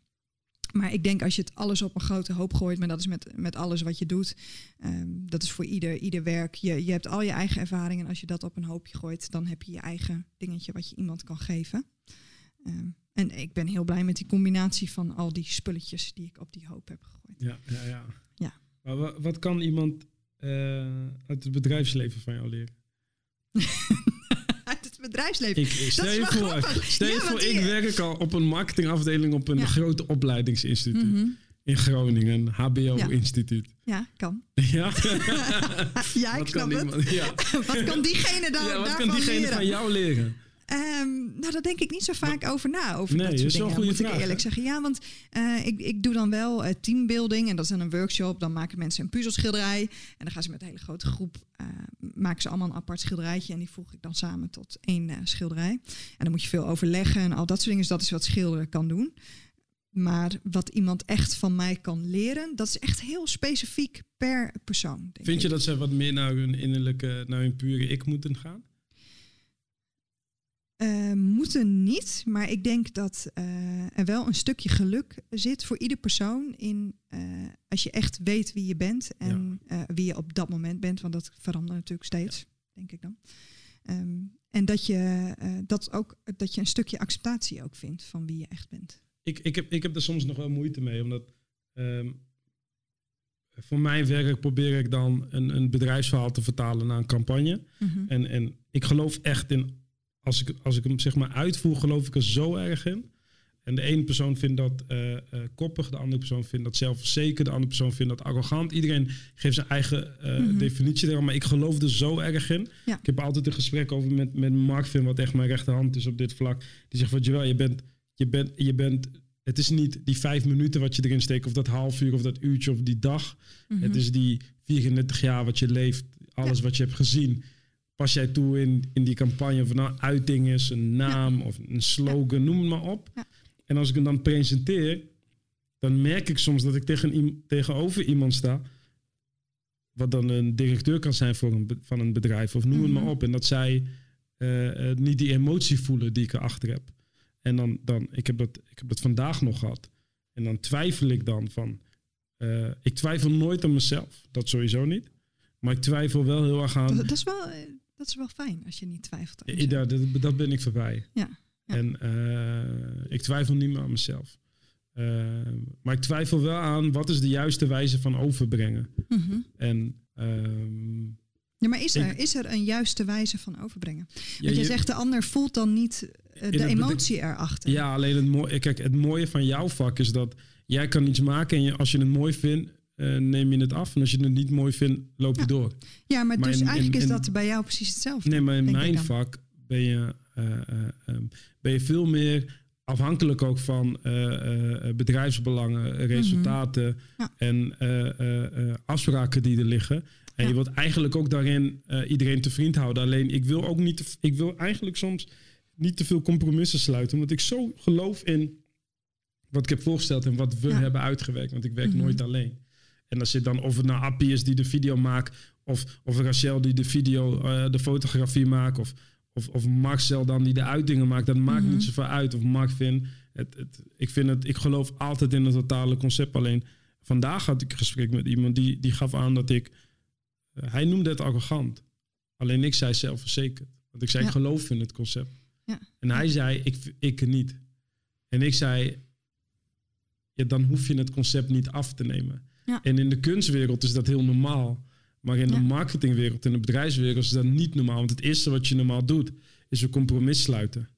Maar ik denk als je het alles op een grote hoop gooit, maar dat is met, met alles wat je doet. Um, dat is voor ieder, ieder werk. Je, je hebt al je eigen ervaringen. En als je dat op een hoopje gooit, dan heb je je eigen dingetje wat je iemand kan geven. Um, en ik ben heel blij met die combinatie van al die spulletjes die ik op die hoop heb gegooid. Ja, ja, ja. ja. Maar wat, kan iemand uit het bedrijfsleven van jou leren? uit het bedrijfsleven. Ik, stel je voor, stel je voor ik werk al op een marketingafdeling op een ja. grote opleidingsinstituut. Mm -hmm. In Groningen, HBO-instituut. Ja. ja. kan. Ja, ja ik snap het. Ja. wat kan diegene dan ja, wat kan diegene leren? van jou leren? Um, nou, daar denk ik niet zo vaak over na. Over nee, dat soort dingen, moet vraag, ik eerlijk zeggen. Ja, want uh, ik, ik doe dan wel uh, teambuilding. En dat is dan een workshop. Dan maken mensen een puzzelschilderij. En dan gaan ze met een hele grote groep... Uh, maken ze allemaal een apart schilderijtje. En die voeg ik dan samen tot één schilderij. En dan moet je veel overleggen en al dat soort dingen. Dus dat is wat schilderen kan doen. Maar wat iemand echt van mij kan leren, dat is echt heel specifiek per persoon. Vind je dat ze wat meer naar hun innerlijke, naar hun pure ik moeten gaan? Uh, moeten niet, maar ik denk dat uh, er wel een stukje geluk zit voor ieder persoon in uh, als je echt weet wie je bent en ja. wie je op dat moment bent, want dat verandert natuurlijk steeds, ja. denk ik dan. Um, en dat je dat ook dat je een stukje acceptatie ook vindt van wie je echt bent. Ik, ik, heb, ik heb er soms nog wel moeite mee, omdat um, voor mijn werk probeer ik dan een, een bedrijfsverhaal te vertalen naar een campagne. Mm -hmm. en, en ik geloof echt in als ik, als ik hem zeg maar uitvoer, geloof ik er zo erg in. En de ene persoon vindt dat uh, uh, koppig, de andere persoon vindt dat zelfverzekerd, de andere persoon vindt dat arrogant. Iedereen geeft zijn eigen uh, mm -hmm. definitie eraan, maar ik geloof er zo erg in. Ja. Ik heb altijd een gesprek over met, met Mark Vin, wat echt mijn rechterhand is op dit vlak. Die zegt van, Joel, je bent, je bent, je bent, het is niet die vijf minuten wat je erin steekt, of dat half uur, of dat uurtje, of die dag. Mm -hmm. Het is die 34 jaar wat je leeft, alles ja. wat je hebt gezien pas jij toe in, in die campagne van nou, uiting is, een naam ja. of een slogan, ja. noem het maar op. Ja. En als ik hem dan presenteer, dan merk ik soms dat ik tegen, tegenover iemand sta, wat dan een directeur kan zijn voor een, van een bedrijf, of noem mm -hmm. het maar op. En dat zij uh, uh, niet die emotie voelen die ik erachter heb. En dan, dan ik, heb dat, ik heb dat vandaag nog gehad. En dan twijfel ik dan van, uh, ik twijfel nooit aan mezelf, dat sowieso niet. Maar ik twijfel wel heel erg aan. Dat, dat is wel dat is wel fijn als je niet twijfelt. Aan ja, dat, dat ben ik voorbij. Ja. ja. En uh, ik twijfel niet meer aan mezelf. Uh, maar ik twijfel wel aan wat is de juiste wijze van overbrengen. Mm -hmm. En. Uh, ja, maar is er, ik, is er een juiste wijze van overbrengen? Want ja, je, je, zegt de ander voelt dan niet uh, de emotie ik, erachter. Ja, alleen het mooie, kijk, het mooie van jouw vak is dat jij kan iets maken en je, als je het mooi vindt, uh, neem je het af. En als je het niet mooi vindt, loop je ja. door. Ja, maar, maar dus in, eigenlijk in, is dat bij jou precies hetzelfde. Nee, maar in mijn vak ben je, uh, uh, um, ben je veel meer afhankelijk ook van bedrijfsbelangen, resultaten mm -hmm. ja. en afspraken die er liggen. En ja. je wilt eigenlijk ook daarin iedereen te vriend houden. Alleen ik wil ook niet, te, ik wil eigenlijk soms niet te veel compromissen sluiten, omdat ik zo geloof in wat ik heb voorgesteld en wat we hebben uitgewerkt. Want ik werk -hmm. nooit alleen. En als je dan, of het nou Appie is die de video maakt, of, of Rachel die de video, uh, de fotografie maakt, of, of, of Marcel dan die de uitdingen maakt, dat maakt mm -hmm. niet zoveel uit. Of Mark Vin. Het, het, ik, vind het, ik geloof altijd in het totale concept. Alleen vandaag had ik een gesprek met iemand die, die gaf aan dat ik, uh, hij noemde het arrogant. Alleen ik zei zelfverzekerd. Want ik zei, ja. ik geloof in het concept. Ja. En hij zei, ik, ik niet. En ik zei, ja, dan hoef je het concept niet af te nemen. Ja. En in de kunstwereld is dat heel normaal. Maar in ja. de marketingwereld, in de bedrijfswereld is dat niet normaal. Want het eerste wat je normaal doet, is een compromis sluiten.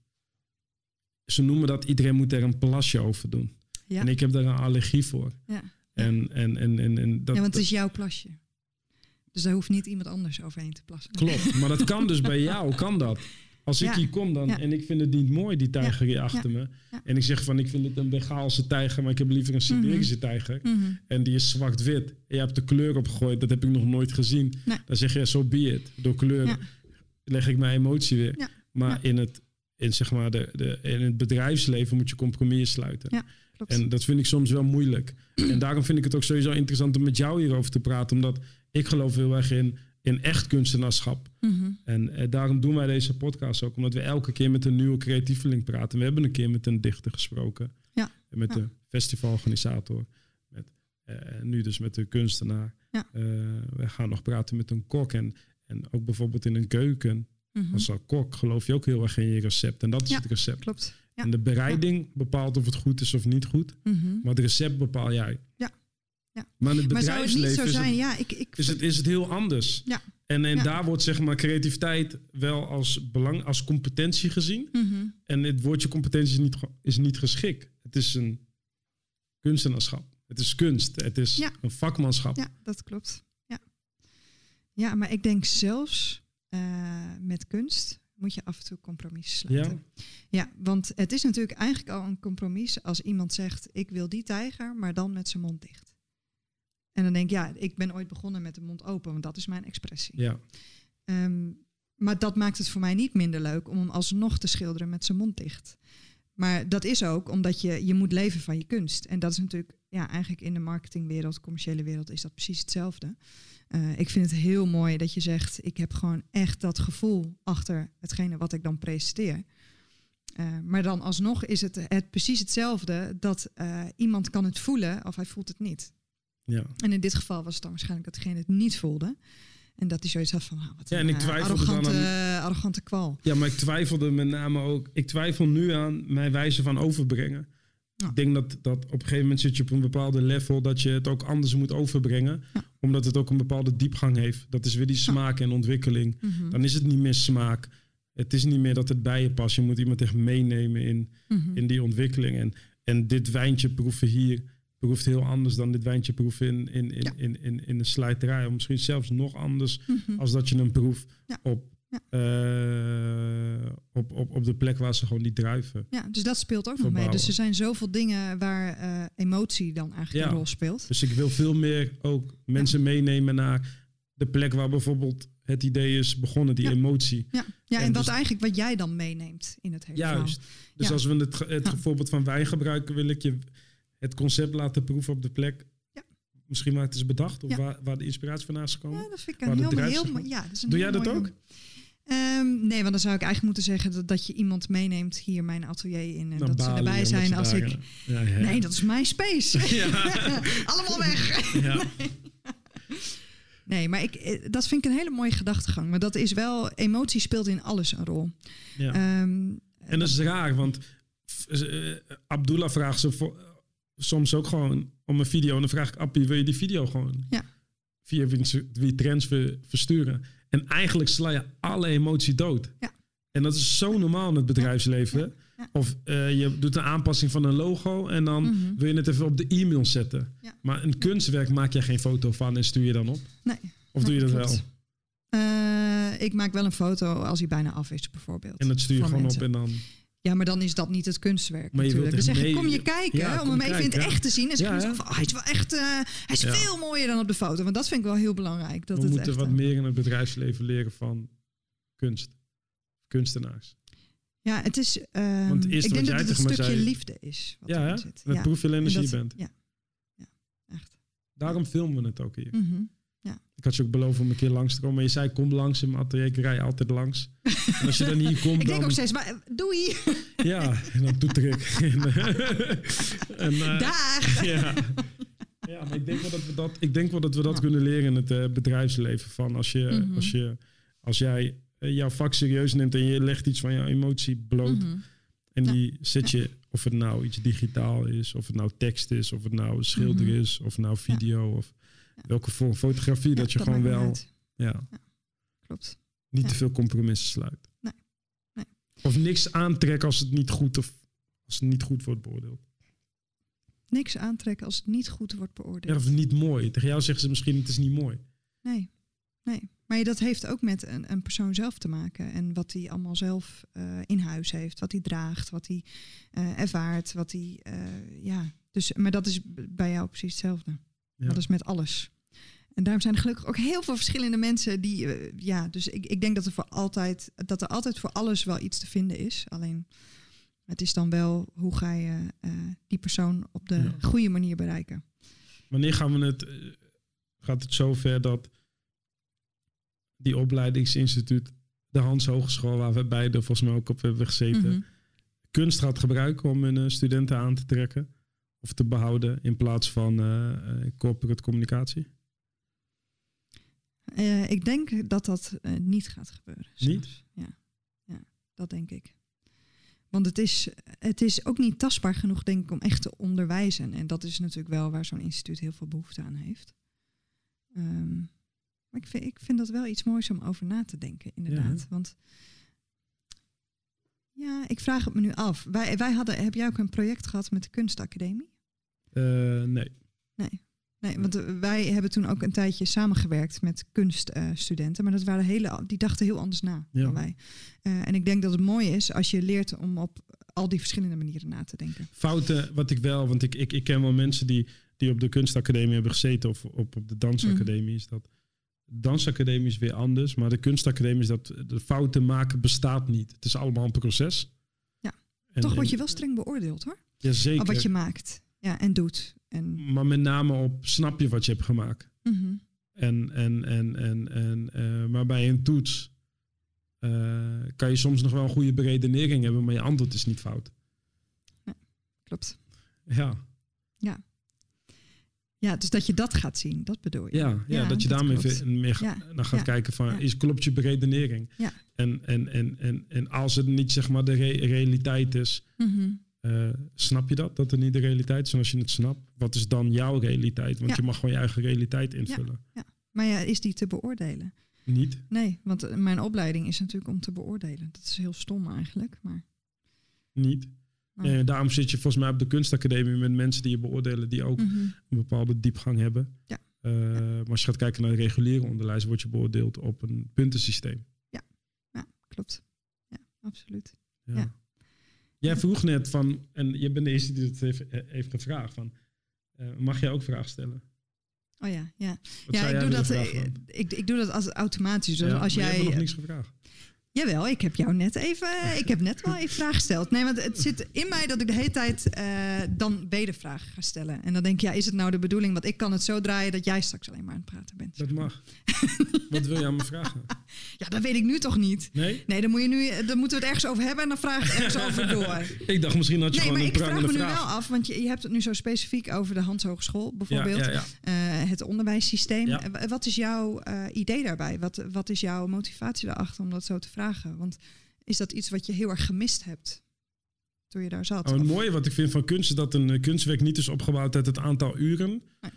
Ze noemen dat iedereen moet er een plasje over doen. Ja. En ik heb daar een allergie voor. Ja. En, en, en, en, en dat, ja, want het is jouw plasje. Dus daar hoeft niet iemand anders overheen te plassen. Klopt, maar dat kan dus bij jou, kan dat. Als ik hier kom dan en ik vind het niet mooi, die tijger hier achter me. En ik zeg van, ik vind het een Bengaalse tijger, maar ik heb liever een Siberische tijger. Mhm. En die is zwart-wit. En je hebt de kleur opgegooid, dat heb ik nog nooit gezien. Nee. Dan zeg je, zo be it. Door kleur leg ik mijn emotie weer. Maar in, het, in, zeg maar de, de, in het bedrijfsleven moet je compromissen sluiten. Ja. En dat vind ik soms wel moeilijk. en daarom vind ik het ook sowieso interessant om met jou hierover te praten. Omdat ik geloof heel erg in, in echt kunstenaarschap. Mhm. En eh, daarom doen wij deze podcast ook. Omdat we elke keer met een nieuwe creatieveling praten. We hebben een keer met een dichter gesproken. Ja. En met Ja. de festivalorganisator. Met, eh, nu dus met de kunstenaar. Ja. Eh, we gaan nog praten met een kok. En, en ook bijvoorbeeld in een keuken. Mhm. Als kok geloof je ook heel erg in je recept. En dat is Ja. het recept. Klopt. En de bereiding bepaalt of het goed is of niet goed. Mhm. Maar het recept bepaal jij. Ja. Ja. Maar in het Maar zou het niet bedrijfsleven zo is, zijn? het, Ja, ik, ik, is, het, is het heel anders. Ja. En, en Ja. daar wordt zeg maar creativiteit wel als belang, als competentie gezien. Mhm. En het woordje competentie is niet, is niet geschikt. Het is een kunstenaarschap. Het is kunst. Het is Ja. een vakmanschap. Ja, dat klopt. Ja, ja maar ik denk zelfs eh, met kunst moet je af en toe compromissen sluiten. Ja? Ja, want het is natuurlijk eigenlijk al een compromis als iemand zegt: Ik wil die tijger, maar dan met zijn mond dicht. En dan denk ik, ja, ik ben ooit begonnen met de mond open, want dat is mijn expressie. Ja. Ehm, maar dat maakt het voor mij niet minder leuk om hem alsnog te schilderen met zijn mond dicht. Maar dat is ook omdat je, je moet leven van je kunst. En dat is natuurlijk, ja, eigenlijk in de marketingwereld, commerciële wereld, is dat precies hetzelfde. Eh, ik vind het heel mooi dat je zegt, ik heb gewoon echt dat gevoel achter hetgene wat ik dan presenteer. Eh, maar dan alsnog is het, het precies hetzelfde dat eh, iemand kan het voelen of hij voelt het niet. Ja. En in dit geval was het dan waarschijnlijk dat degene het niet voelde. En dat hij zoiets had van, ah, wat Ja, en ik eh, twijfelde dan arrogante, arrogante kwal. Ja, maar ik twijfelde met name ook. Ik twijfel nu aan mijn wijze van overbrengen. Ja. Ik denk dat, dat op een gegeven moment zit je op een bepaalde level dat je het ook anders moet overbrengen. Ja. Omdat het ook een bepaalde diepgang heeft. Dat is weer die smaak en ontwikkeling. Mhm. Dan is het niet meer smaak. Het is niet meer dat het bij je past. Je moet iemand echt meenemen in, Mhm. in die ontwikkeling. En, en dit wijntje proeven hier proeft heel anders dan dit wijntje proeven in, in, in, Ja. in, in, in de slijterij. Of misschien zelfs nog anders Mhm. als dat je hem proeft Ja. op, Ja. eh, op, op, op de plek waar ze gewoon die druiven. Ja, dus dat speelt ook nog mee. Verbouwen. Dus er zijn zoveel dingen waar eh, emotie dan eigenlijk een rol speelt. Dus ik wil veel meer ook mensen meenemen naar de plek waar bijvoorbeeld het idee is begonnen, die emotie. Ja, ja en, En wat dus- eigenlijk wat jij dan meeneemt in het hele Juist. Dus als we het, het voorbeeld van wijn gebruiken, wil ik je het concept laten proeven op de plek. Misschien waar het is bedacht of Ja. waar, waar de inspiratie vandaan is gekomen. Ja, dat vind ik een heel, mooi- ja, dat is een Doe jij dat ook? Ehm, nee, want dan zou ik eigenlijk moeten zeggen dat, dat je iemand meeneemt hier mijn atelier in. En dat ze erbij zijn als ik... daar- Ja, ja. Nee, dat is mijn space. Ja. Allemaal weg. Ja. Nee, maar ik, eh, dat vind ik een hele mooie gedachtegang. Maar dat is wel, emotie speelt in alles een rol. Ja. Ehm, En dat is raar, want eh, Abdullah vraagt ze voor, soms ook gewoon om een video. En dan vraag ik Appie, wil je die video gewoon Ja. via ver- versturen? En eigenlijk sla je alle emotie dood. Ja. En dat is zo normaal in het bedrijfsleven. Ja. Ja. Of eh, je doet een aanpassing van een logo en dan Mhm. wil je het even op de e-mail zetten. Maar een kunstwerk maak je geen foto van en stuur je dan op? nee. Of doe je dat klopt. wel? Eh, ik maak wel een foto als hij bijna af is, bijvoorbeeld. En dat stuur je gewoon mensen. op en dan... Ja, maar dan is dat niet het kunstwerk Maar natuurlijk. Dan zeg ik, kom je kijken Ja, om hem even in het ja. echt te zien. En Ja, van, oh, hij is wel echt, eh, hij is veel mooier dan op de foto. Want dat vind ik wel heel belangrijk. Dat we het moeten echt, wat eh, meer in het bedrijfsleven leren van kunst. Kunstenaars. Ja, het is. ehm, Want ik denk dat het een stukje zei- liefde is. Wat Ja, erin zit. Dat ja. proef je alleen En als je dat- hier bent. Ja. ja, echt. Daarom filmen we het ook hier. Mhm. Ik had je ook beloofd om een keer langs te komen. Maar je zei, kom langs in mijn atelier. Ik rij altijd langs. en als je dan hier komt, Ik denk dan... ook steeds, maar eh, doei, Ja, en dan toeter ik. en, eh, daar. ja. ja, maar ik denk wel dat we dat, ik denk wel dat, we dat Ja. kunnen leren in het eh, bedrijfsleven. Van als, je, Mhm. als, je, als jij eh, jouw vak serieus neemt en je legt iets van jouw emotie bloot. Mhm. En Ja. die zet je, of het nou iets digitaal is, of het nou tekst is, of het nou een schilder Mhm. is, of nou video, of. Welke vorm fotografie, dat je Ja, gewoon wel ja, Klopt. niet Ja. te veel compromissen sluit. Nee. Nee. Of niks aantrekken als het niet goed of als het niet goed wordt beoordeeld. Niks aantrekken als het niet goed wordt Ja, beoordeeld. of niet mooi. Tegen jou zeggen ze misschien het is niet mooi. Nee. Nee, maar dat heeft ook met een, een persoon zelf te maken. En wat hij allemaal zelf eh, in huis heeft. Wat hij draagt, wat hij eh, ervaart. Wat hij, eh, ja. Dus, maar dat is bij jou precies hetzelfde. Ja. Dat is met alles. En daarom zijn er gelukkig ook heel veel verschillende mensen die, ja, dus ik, ik denk dat er voor altijd, dat er altijd voor alles wel iets te vinden is. Alleen het is dan wel hoe ga je die persoon op de Ja. goede manier bereiken. Wanneer gaan we het, eh, gaat het zover dat die opleidingsinstituut, de Hans Hogeschool, waar we beide volgens mij ook op hebben gezeten, Mhm. kunst gaat gebruiken om hun eh, studenten aan te trekken of te behouden in plaats van eh, eh, corporate communicatie? Eh, ik denk dat dat niet gaat gebeuren. Niet? Ja. ja, dat denk ik. Want het is, het is ook niet tastbaar genoeg, denk ik, om echt te onderwijzen. En dat is natuurlijk wel waar zo'n instituut heel veel behoefte aan heeft. Ehm, maar ik vind, ik vind dat wel iets moois om over na te denken, inderdaad. Ja. Want ja, ik vraag het me nu af. Wij, wij hadden, heb jij ook een project gehad met de kunstacademie? Eh, nee. Nee. Nee, want eh, wij hebben toen ook een tijdje samengewerkt met kunststudenten. maar dat waren hele, die dachten heel anders na Ja. dan wij. Eh, en ik denk dat het mooi is als je leert om op al die verschillende manieren na te denken. Fouten, wat ik wel, want ik, ik, ik ken wel mensen die, die op de kunstacademie hebben gezeten of op, op de dansacademie. Is dat, de dansacademie is weer anders, maar de kunstacademie is dat de fouten maken bestaat niet. Het is allemaal een proces. Ja. En, Toch word je wel streng beoordeeld hoor. Ja, zeker. Op wat je maakt ja, en doet. En, Maar met name op snap je wat je hebt gemaakt. Mhm. En, en, en, en, en, eh, maar bij een toets eh, kan je soms nog wel een goede beredenering hebben, maar je antwoord is niet fout. Klopt. Ja, Ja, dus dat je dat gaat zien, dat bedoel je. ja, ja, Ja, dat je daarmee meer Ja, naar gaat ja, kijken van, ja. is, klopt je beredenering? Ja. En, en, en, en, en als het niet zeg maar de re- realiteit is, Mhm. Eh, snap je dat? Dat het niet de realiteit is? En als je het snapt, wat is dan jouw realiteit? Want Ja. je mag gewoon je eigen realiteit invullen. Maar ja, is die te beoordelen? Niet? Nee, want eh, mijn opleiding is natuurlijk om te beoordelen. Dat is heel stom eigenlijk. Maar, Niet. nou. En daarom zit je volgens mij op de kunstacademie met mensen die je beoordelen, die ook Mhm. een bepaalde diepgang hebben. Ja. Eh, maar als je gaat kijken naar het reguliere onderwijs, word je beoordeeld op een puntensysteem. Ja, klopt. Ja, absoluut. Ja. Jij vroeg net van, en je bent de eerste die het heeft, eh, heeft gevraagd, van, eh, mag jij ook vragen stellen? Oh ja, ja. Wat ja, ik doe, dat, eh, ik, ik doe dat als automatisch. Dus Ja, als jij. hebt nog niks gevraagd. Jawel, ik heb jou net even. Ik heb net wel even vragen gesteld. Nee, want het zit in mij dat ik de hele tijd eh, dan wedervragen ga stellen. En dan denk ik, ja, is het nou de bedoeling? Want ik kan het zo draaien dat jij straks alleen maar aan het praten bent. Dat mag. Wat wil je aan me vragen? Ja, dat weet ik nu toch niet. Nee? Nee, dan, moet je nu, dan moeten we het ergens over hebben en dan vraag ik ergens over door. Ik dacht misschien had je Nee, gewoon maar een ik vraag me nu vraag. wel af, want je, je hebt het nu zo specifiek over de Hans Hogeschool bijvoorbeeld. Ja, ja, ja. Eh, het onderwijssysteem. Eh, Wat is jouw eh, idee daarbij? Wat, wat is jouw motivatie daarachter om dat zo te vragen? Want is dat iets wat je heel erg gemist hebt toen je daar zat? Oh, het mooie wat ik vind van kunst is dat een eh, kunstwerk niet is opgebouwd uit het aantal uren. Nee.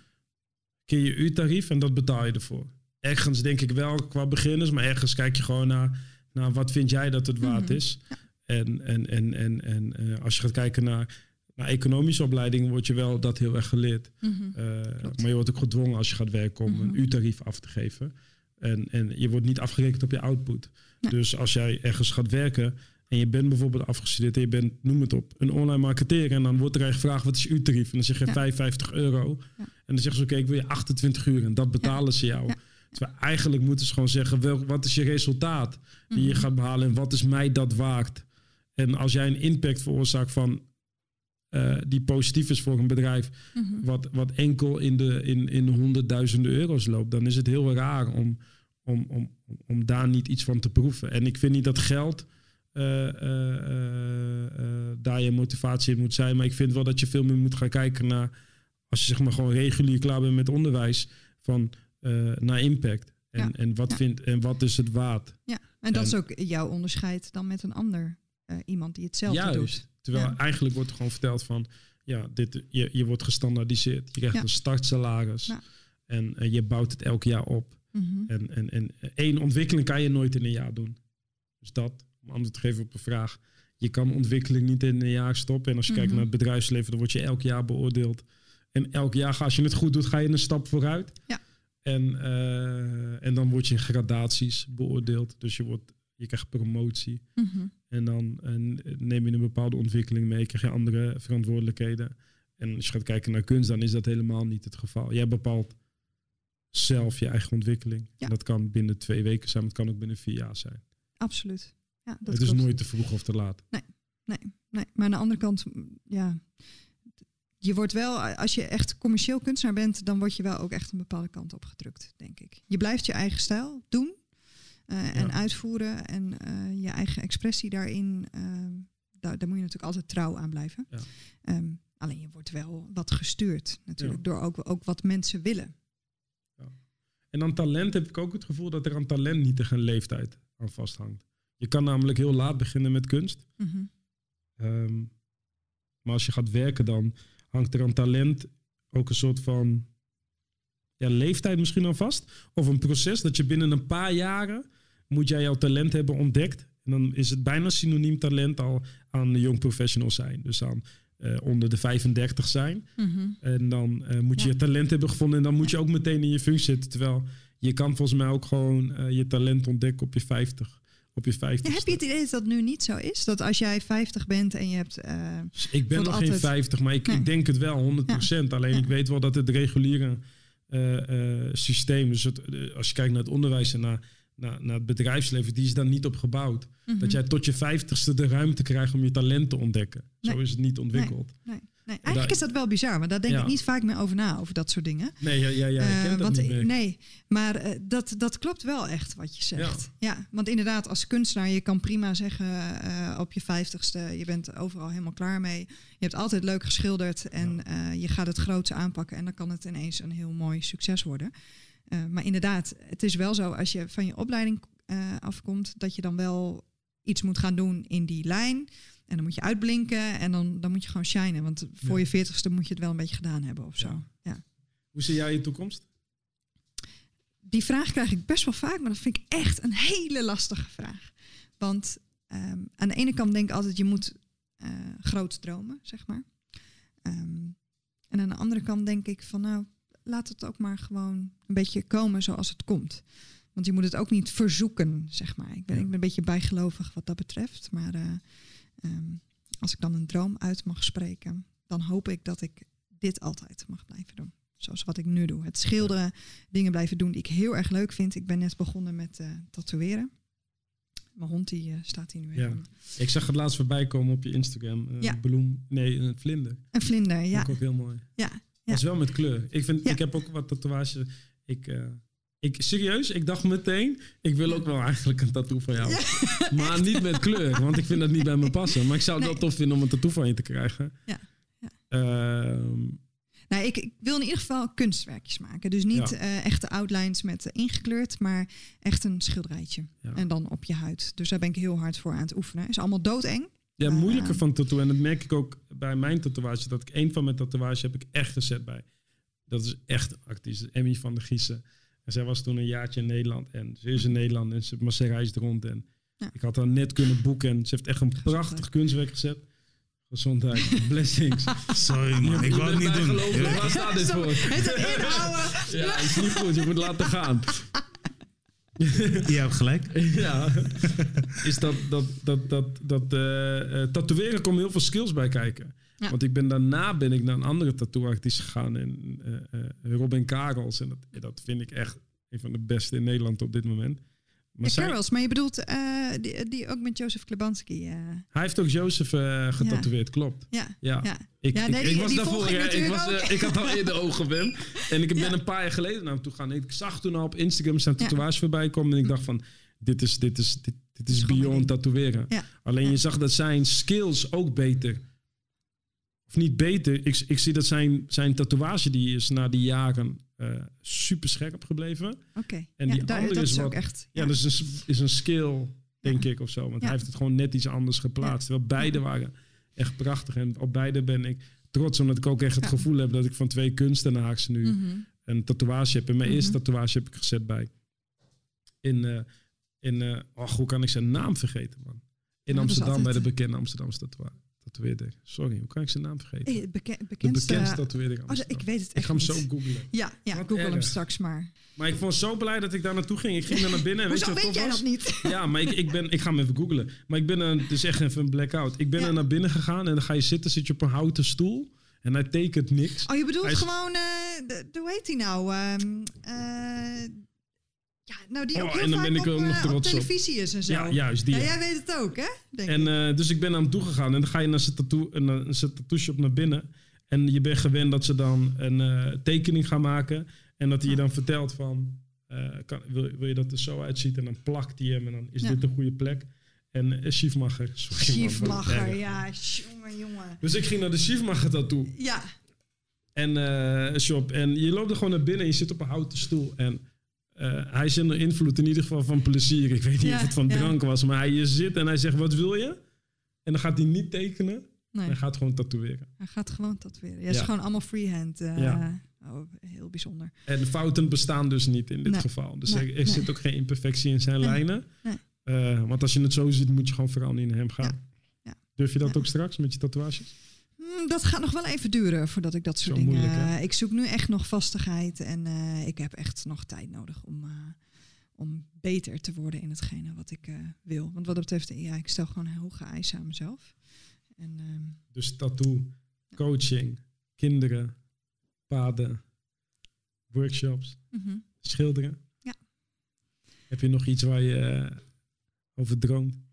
Keer je uurtarief en dat betaal je ervoor. Ergens denk ik wel qua beginners, maar ergens kijk je gewoon naar, naar wat vind jij dat het waard Mhm. is. En, en, en, en, en eh, als je gaat kijken naar, naar economische opleidingen, wordt je wel dat heel erg geleerd. Mhm. Eh, maar je wordt ook gedwongen als je gaat werken om Mhm. een uurtarief af te geven. En, en je wordt niet afgerekend op je output. Nee. Dus als jij ergens gaat werken en je bent bijvoorbeeld afgestudeerd en je bent, noem het op, een online marketeer. En dan wordt er eigenlijk gevraagd, wat is je uurtarief? En dan zeg je Ja. 55 euro. Ja. En dan zeggen ze, oké, ik wil je 28 uur. En dat betalen ze jou. Terwijl eigenlijk moeten ze gewoon zeggen, wel, wat is je resultaat die je Mhm. gaat behalen? En wat is mij dat waard? En als jij een impact veroorzaakt van... eh, die positief is voor een bedrijf, Mhm. wat, wat enkel in de, in, in de honderdduizenden euro's loopt, dan is het heel raar om, om, om, om daar niet iets van te proeven. En ik vind niet dat geld eh, eh, eh, daar je motivatie in moet zijn, maar ik vind wel dat je veel meer moet gaan kijken naar, als je zeg maar gewoon regulier klaar bent met onderwijs, van naar impact. En, Ja. en, wat Ja. vindt, en wat is het waard? Ja, en dat En- is ook jouw onderscheid dan met een ander iemand die hetzelfde Juist. doet. Terwijl Ja. eigenlijk wordt er gewoon verteld van, ja, dit, je, je wordt gestandaardiseerd. Je krijgt een startsalaris. Ja. En je bouwt het elk jaar op. Mhm. En, en, en één ontwikkeling kan je nooit in een jaar doen. Dus dat, om antwoord te geven op de vraag. Je kan ontwikkeling niet in een jaar stoppen. En als je kijkt Mhm. naar het bedrijfsleven, dan word je elk jaar beoordeeld. En elk jaar, als je het goed doet, ga je een stap vooruit. Ja. En, eh, en dan word je in gradaties beoordeeld. Dus je, wordt, je krijgt promotie. Mhm. En dan en neem je een bepaalde ontwikkeling mee, krijg je andere verantwoordelijkheden. En als je gaat kijken naar kunst, dan is dat helemaal niet het geval. Jij bepaalt zelf je eigen ontwikkeling. Ja. Dat kan binnen twee weken zijn, maar het kan ook binnen vier jaar zijn. Absoluut. Ja, dat het is klopt. nooit te vroeg of te laat. Nee, nee. Maar aan de andere kant, mm, ja. Je wordt wel, als je echt commercieel kunstenaar bent, dan word je wel ook echt een bepaalde kant op gedrukt, denk ik. Je blijft je eigen stijl doen eh, en uitvoeren en eh, je eigen expressie daarin. eh, daar, daar moet je natuurlijk altijd trouw aan blijven. Ja. Ehm, alleen je wordt wel wat gestuurd, natuurlijk, door ook, ook wat mensen willen. En aan talent heb ik ook het gevoel dat er aan talent niet echt een leeftijd aan vasthangt. Je kan namelijk heel laat beginnen met kunst. Mhm. Ehm, maar als je gaat werken, dan hangt er aan talent ook een soort van ja, leeftijd misschien aan vast. Of een proces dat je binnen een paar jaren moet jij jouw talent hebben ontdekt. En dan is het bijna synoniem talent al aan de jong professional zijn. Dus aan eh, onder de 35 zijn. Mhm. En dan eh, moet je Ja. je talent hebben gevonden. En dan moet je ook meteen in je functie zitten. Terwijl je kan volgens mij ook gewoon eh, je talent ontdekken op je 50. Op je 50. Ja, heb je het idee dat dat nu niet zo is? Dat als jij 50 bent en je hebt. Dus ik ben nog geen altijd- 50, maar ik, Nee. ik denk het wel, 100%. Alleen ik weet wel dat het reguliere systeem, dus het, als je kijkt naar het onderwijs en naar, naar, naar het bedrijfsleven, die is daar niet op gebouwd. mhm. Dat jij tot je 50ste de ruimte krijgt om je talent te ontdekken. Zo Nee. is het niet ontwikkeld. Nee, nee. Eigenlijk is dat wel bizar, maar daar denk Ja. ik niet vaak meer over na, over dat soort dingen. Nee, ja, ja, ja, ik Eh, ken dat want, niet meer. Nee, maar eh, dat, dat klopt wel echt wat je zegt. Ja. want inderdaad, als kunstenaar, je kan prima zeggen eh, op je vijftigste, je bent overal helemaal klaar mee. Je hebt altijd leuk geschilderd en eh, je gaat het grootste aanpakken en dan kan het ineens een heel mooi succes worden. Eh, maar inderdaad, het is wel zo als je van je opleiding eh, afkomt, dat je dan wel iets moet gaan doen in die lijn. En dan moet je uitblinken en dan, dan moet je gewoon shinen. Want voor Ja. je veertigste moet je het wel een beetje gedaan hebben of zo. Ja. ja. Hoe zie jij je toekomst? Die vraag krijg ik best wel vaak, maar dat vind ik echt een hele lastige vraag. Want ehm, aan de ene kant denk ik altijd, je moet eh groot dromen, zeg maar. Ehm, en aan de andere kant denk ik van, nou, laat het ook maar gewoon een beetje komen zoals het komt. Want je moet het ook niet verzoeken, zeg maar. Ik ben, ik ben een beetje bijgelovig wat dat betreft. Maar eh, ehm, als ik dan een droom uit mag spreken, dan hoop ik dat ik dit altijd mag blijven doen. Zoals wat ik nu doe. Het schilderen, dingen blijven doen die ik heel erg leuk vind. Ik ben net begonnen met eh, tatoeëren. Mijn hond die, eh, staat hier nu Ja. even. Ik zag het laatst voorbij komen op je Instagram. Ja. bloem, nee, een vlinder. Een vlinder, ja. Ook heel mooi. Ja, Dat is wel met kleur. Ik, vind, ik heb ook wat tatoeages. Ik, eh, ik, serieus, ik dacht meteen, ik wil ook wel eigenlijk een tattoo van jou. Maar niet met kleur, want ik vind dat niet bij me passen. Maar ik zou het Nee. wel tof vinden om een tattoo van je te krijgen. Ja. Ja. Ehm, Nou, ik, ik wil in ieder geval kunstwerkjes maken. Dus niet Ja. eh, echte outlines met ingekleurd, maar echt een schilderijtje. Ja. En dan op je huid. Dus daar ben ik heel hard voor aan het oefenen. Is allemaal doodeng. Ja, Eh, moeilijker van tattoo. En dat merk ik ook bij mijn tatoeage. Dat ik één van mijn tatoeages heb ik echt gezet bij. Dat is echt een artiest. Emmy van der Giezen. En zij was toen een jaartje in Nederland. En ze is in Nederland en ze, maar ze reist rond. En Ja. ik had haar net kunnen boeken. En ze heeft echt een prachtig kunstwerk gezet. Gezondheid. Blessings. Sorry man, ik wou het niet doen. Waar staat dit voor? Het inhouden. Ja, is niet goed. Je moet laten gaan. Je hebt gelijk. ja. Is dat, dat, dat, dat, dat eh, eh, tatoeëren komen heel veel skills bij kijken. Ja. Want ik ben daarna ben ik naar een andere tattooartiest gegaan. En, eh, eh, Robin Karels. En dat, dat vind ik echt een van de beste in Nederland op dit moment. Maar Ja, zij- Carols, maar je bedoelt eh, die, die ook met Jozef Klebanski. eh, hij heeft ook Jozef eh, getatoeëerd, klopt. ja, Ja. ja. Ik, Ja, ik, nee, ik die- was daarvoor, ik was, ik had al eerder ogen ben. En ik ben een paar jaar geleden naar hem toe gegaan. Ik zag toen al op Instagram zijn tatoeage voorbij komen. En ik dacht van, dit is, dit is, dit, dit is beyond tatoeëren. Alleen je zag dat zijn skills ook beter. Of niet beter. Ik, ik zie dat zijn, zijn tatoeage die is na die jaren eh, super scherp gebleven. Oké. En Ja, die daar- andere is is wat- ook echt. Ja, dus is, is een skill, denk Ja. ik, of zo. Want Ja. hij heeft het gewoon net iets anders geplaatst. Terwijl beide waren echt prachtig. En op beide ben ik trots, omdat ik ook echt het Ja. gevoel heb dat ik van twee kunstenaars nu Mhm. een tatoeage heb. En mijn eerste Mhm. tatoeage heb ik gezet bij. In, eh in eh, och, hoe kan ik zijn naam vergeten, man? In Amsterdam, bij de bekende Amsterdamse tattoo- tatoeëerder. Sorry, hoe kan ik zijn naam vergeten? Eh, beke- de bekendste... bekendste tatoeëerder. Oh, ik weet het Ik echt ga hem zo googlen. Ja, ja Wat google hem straks maar. Maar ik vond zo blij dat ik daar naartoe ging. Ik ging er naar binnen. En weet je wat weet jij was? dat niet? Ja, maar ik, ik, ben, ik ga hem even googlen. Maar ik ben er, is echt even een blackout. Ik ben Ja. er naar binnen gegaan en dan ga je zitten, zit je op een houten stoel. En hij tekent niks. Oh, je bedoelt Hij gewoon, eh, de, de- hoe heet die nou? Ehm, eh, ja, nou die Oh, ook heel en dan vaak ben ik op, ook nog eh, op op. televisie is en zo. Ja, juist die. Ja, jij weet het ook, hè? Denk En eh, dus ik ben naar hem toe gegaan en dan ga je naar zijn, tattoo, en dan zijn tattoo shop naar binnen. En je bent gewend dat ze dan een eh, tekening gaan maken. En dat hij je dan vertelt van, eh, kan, wil, wil je dat er zo uitziet? En dan plakt hij hem en dan is Ja. dit een goede plek. En Schiefmacher. Schiefmacher, ja, jongen, jongen. Dus ik ging naar de Schiefmacher tattoo. Ja, En eh, shop. En je loopt er gewoon naar binnen en je zit op een houten stoel. En eh, hij is onder invloed in ieder geval van plezier. Ik weet niet Ja, of het van ja. drank was, maar hij zit en hij zegt: Wat wil je? En dan gaat hij niet tekenen. nee, Hij gaat gewoon tatoeëren. hij gaat gewoon tatoeëren. Ja, het is gewoon allemaal freehand. eh, Ja. Oh, heel bijzonder. En fouten bestaan dus niet in dit Nee. geval. Dus Nee, er, er zit ook geen imperfectie in zijn lijnen. Eh, want als je het zo ziet, moet je gewoon vooral niet naar hem gaan. Ja. Durf je dat ook straks met je tatoeages? Dat gaat nog wel even duren voordat ik dat soort Zo dingen... moeilijk, ik zoek nu echt nog vastigheid en eh, ik heb echt nog tijd nodig om, eh, om beter te worden in hetgene wat ik eh, wil. Want wat dat betreft, ja, ik stel gewoon hoge eisen aan mezelf. En ehm, Dus tattoo, coaching, kinderen, paden, workshops, mhm. schilderen. Ja. Heb je nog iets waar je over droomt?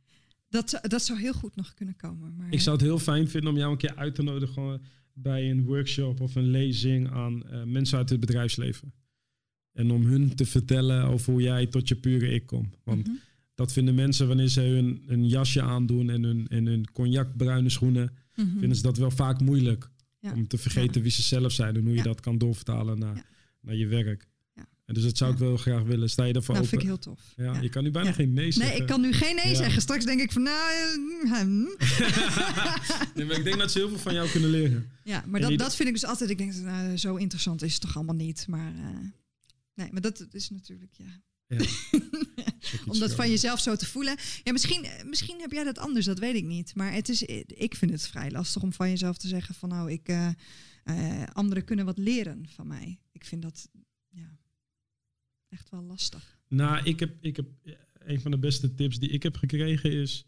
Dat, zou- dat zou heel goed nog kunnen komen. Maar Ik zou het heel fijn vinden om jou een keer uit te nodigen gewoon bij een workshop of een lezing aan eh, mensen uit het bedrijfsleven. En om hun te vertellen over hoe jij tot je pure ik komt. Want Mhm. dat vinden mensen wanneer ze hun, hun jasje aandoen en hun, en hun cognacbruine schoenen, Mhm. vinden ze dat wel vaak moeilijk. Ja. Om te vergeten wie ze zelf zijn en hoe je dat kan doorvertalen naar, naar je werk. En dus dat zou ik wel graag willen. Sta je daarvoor Nou, open? vind ik heel tof. ja, Ja. Je kan nu bijna Ja. geen nee zeggen. Nee, ik kan nu geen nee zeggen. Straks denk ik van, nou... eh, hmm. nee, maar ik denk dat ze heel veel van jou kunnen leren. Ja, maar En dat, dat vind ik dus altijd. Ik denk, nou, zo interessant is het toch allemaal niet. Maar eh, nee, maar dat is natuurlijk, ja. Ja. Om dat van jezelf zo te voelen. Ja, misschien, eh, misschien heb jij dat anders, dat weet ik niet. Maar het is, ik vind het vrij lastig om van jezelf te zeggen van nou, ik, eh, anderen kunnen wat leren van mij. Ik vind dat echt wel lastig. Nou, ik heb, ik heb een van de beste tips die ik heb gekregen is,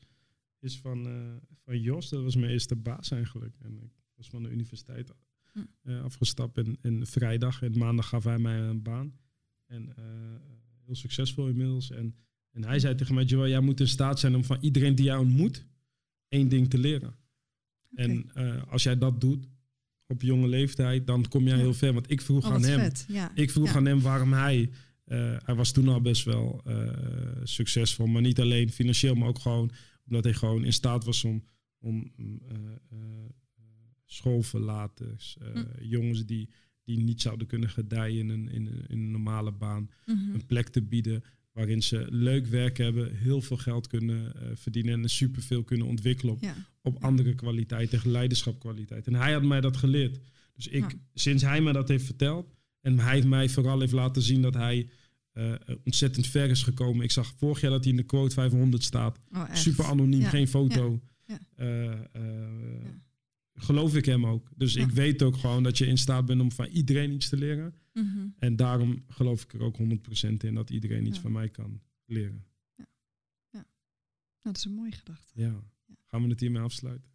is van, eh, van Jos. Dat was mijn eerste baas eigenlijk. En ik was van de universiteit Hm. eh, afgestapt. En, en vrijdag en maandag gaf hij mij een baan. En eh, heel succesvol inmiddels. En, en hij zei tegen mij, Joel, jij moet in staat zijn om van iedereen die jij ontmoet, één ding te leren. En eh, als jij dat doet op jonge leeftijd, dan kom jij Ja. heel ver. Want ik vroeg Oh, aan hem, vet. Ja. ik vroeg ja. aan hem waarom hij. Eh, hij was toen al best wel eh, succesvol, maar niet alleen financieel, maar ook gewoon omdat hij gewoon in staat was om, om mm, eh, schoolverlaters, Hm. jongens die, die niet zouden kunnen gedijen in een, in, een- in een normale baan, Mhm. een plek te bieden waarin ze leuk werk hebben, heel veel geld kunnen verdienen en superveel kunnen ontwikkelen op, Ja. op andere kwaliteiten, leiderschapkwaliteit. En hij had mij dat geleerd. Dus ik, Ja. sinds hij mij dat heeft verteld en hij mij vooral heeft laten zien dat hij eh, ontzettend ver is gekomen. Ik zag vorig jaar dat hij in de quote 500 staat. Oh. Super anoniem, Ja. geen foto. Ja. Eh, eh, Ja. Geloof ik hem ook. Dus Ja. ik weet ook gewoon dat je in staat bent om van iedereen iets te leren. Mhm. En daarom geloof ik er ook 100% in dat iedereen iets Ja. van mij kan leren. Nou, dat is een mooie gedachte. Ja. Gaan we het hiermee afsluiten?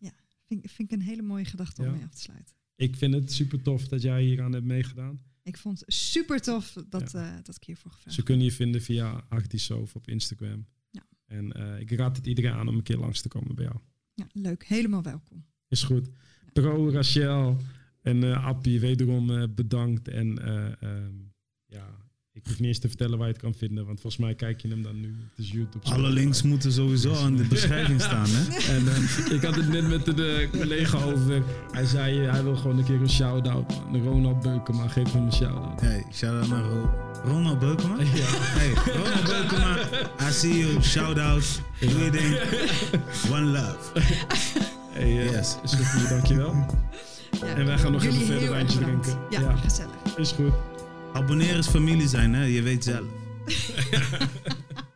Vind, vind ik een hele mooie gedachte Ja. om mee af te sluiten. Ik vind het super tof dat jij hier aan hebt meegedaan. Ik vond het super tof dat, Ja. eh, dat ik hiervoor gevraagd Ze kunnen je vinden via Artisoof op Instagram. Ja. En eh, ik raad het iedereen aan om een keer langs te komen bij jou. Ja, leuk. Helemaal welkom. Is goed. Pro, Rachel en eh Appie, wederom bedankt. En eh, ehm, ja, ik hoef niet eens te vertellen waar je het kan vinden, want volgens mij kijk je hem dan nu. Het is YouTube. Alle links moeten sowieso in de beschrijving staan, hè? En eh, ik had het net met de, collega over. Hij zei, eh, hij wil gewoon een keer een shout-out. Ronald Beukema, geef hem een shout-out. Hey, shout-out naar Ro- Ronald Beukema. Ja. Hey, Ronald Beukema, I see you, shout-out, doe je ding. One love. Hey, eh, Yes. Sophie, dankjewel. Ja. En wij gaan nog even verder heel wijntje drinken. Ja, Ja. gezellig. Is goed. Abonneren is familie zijn, hè? Je weet zelf.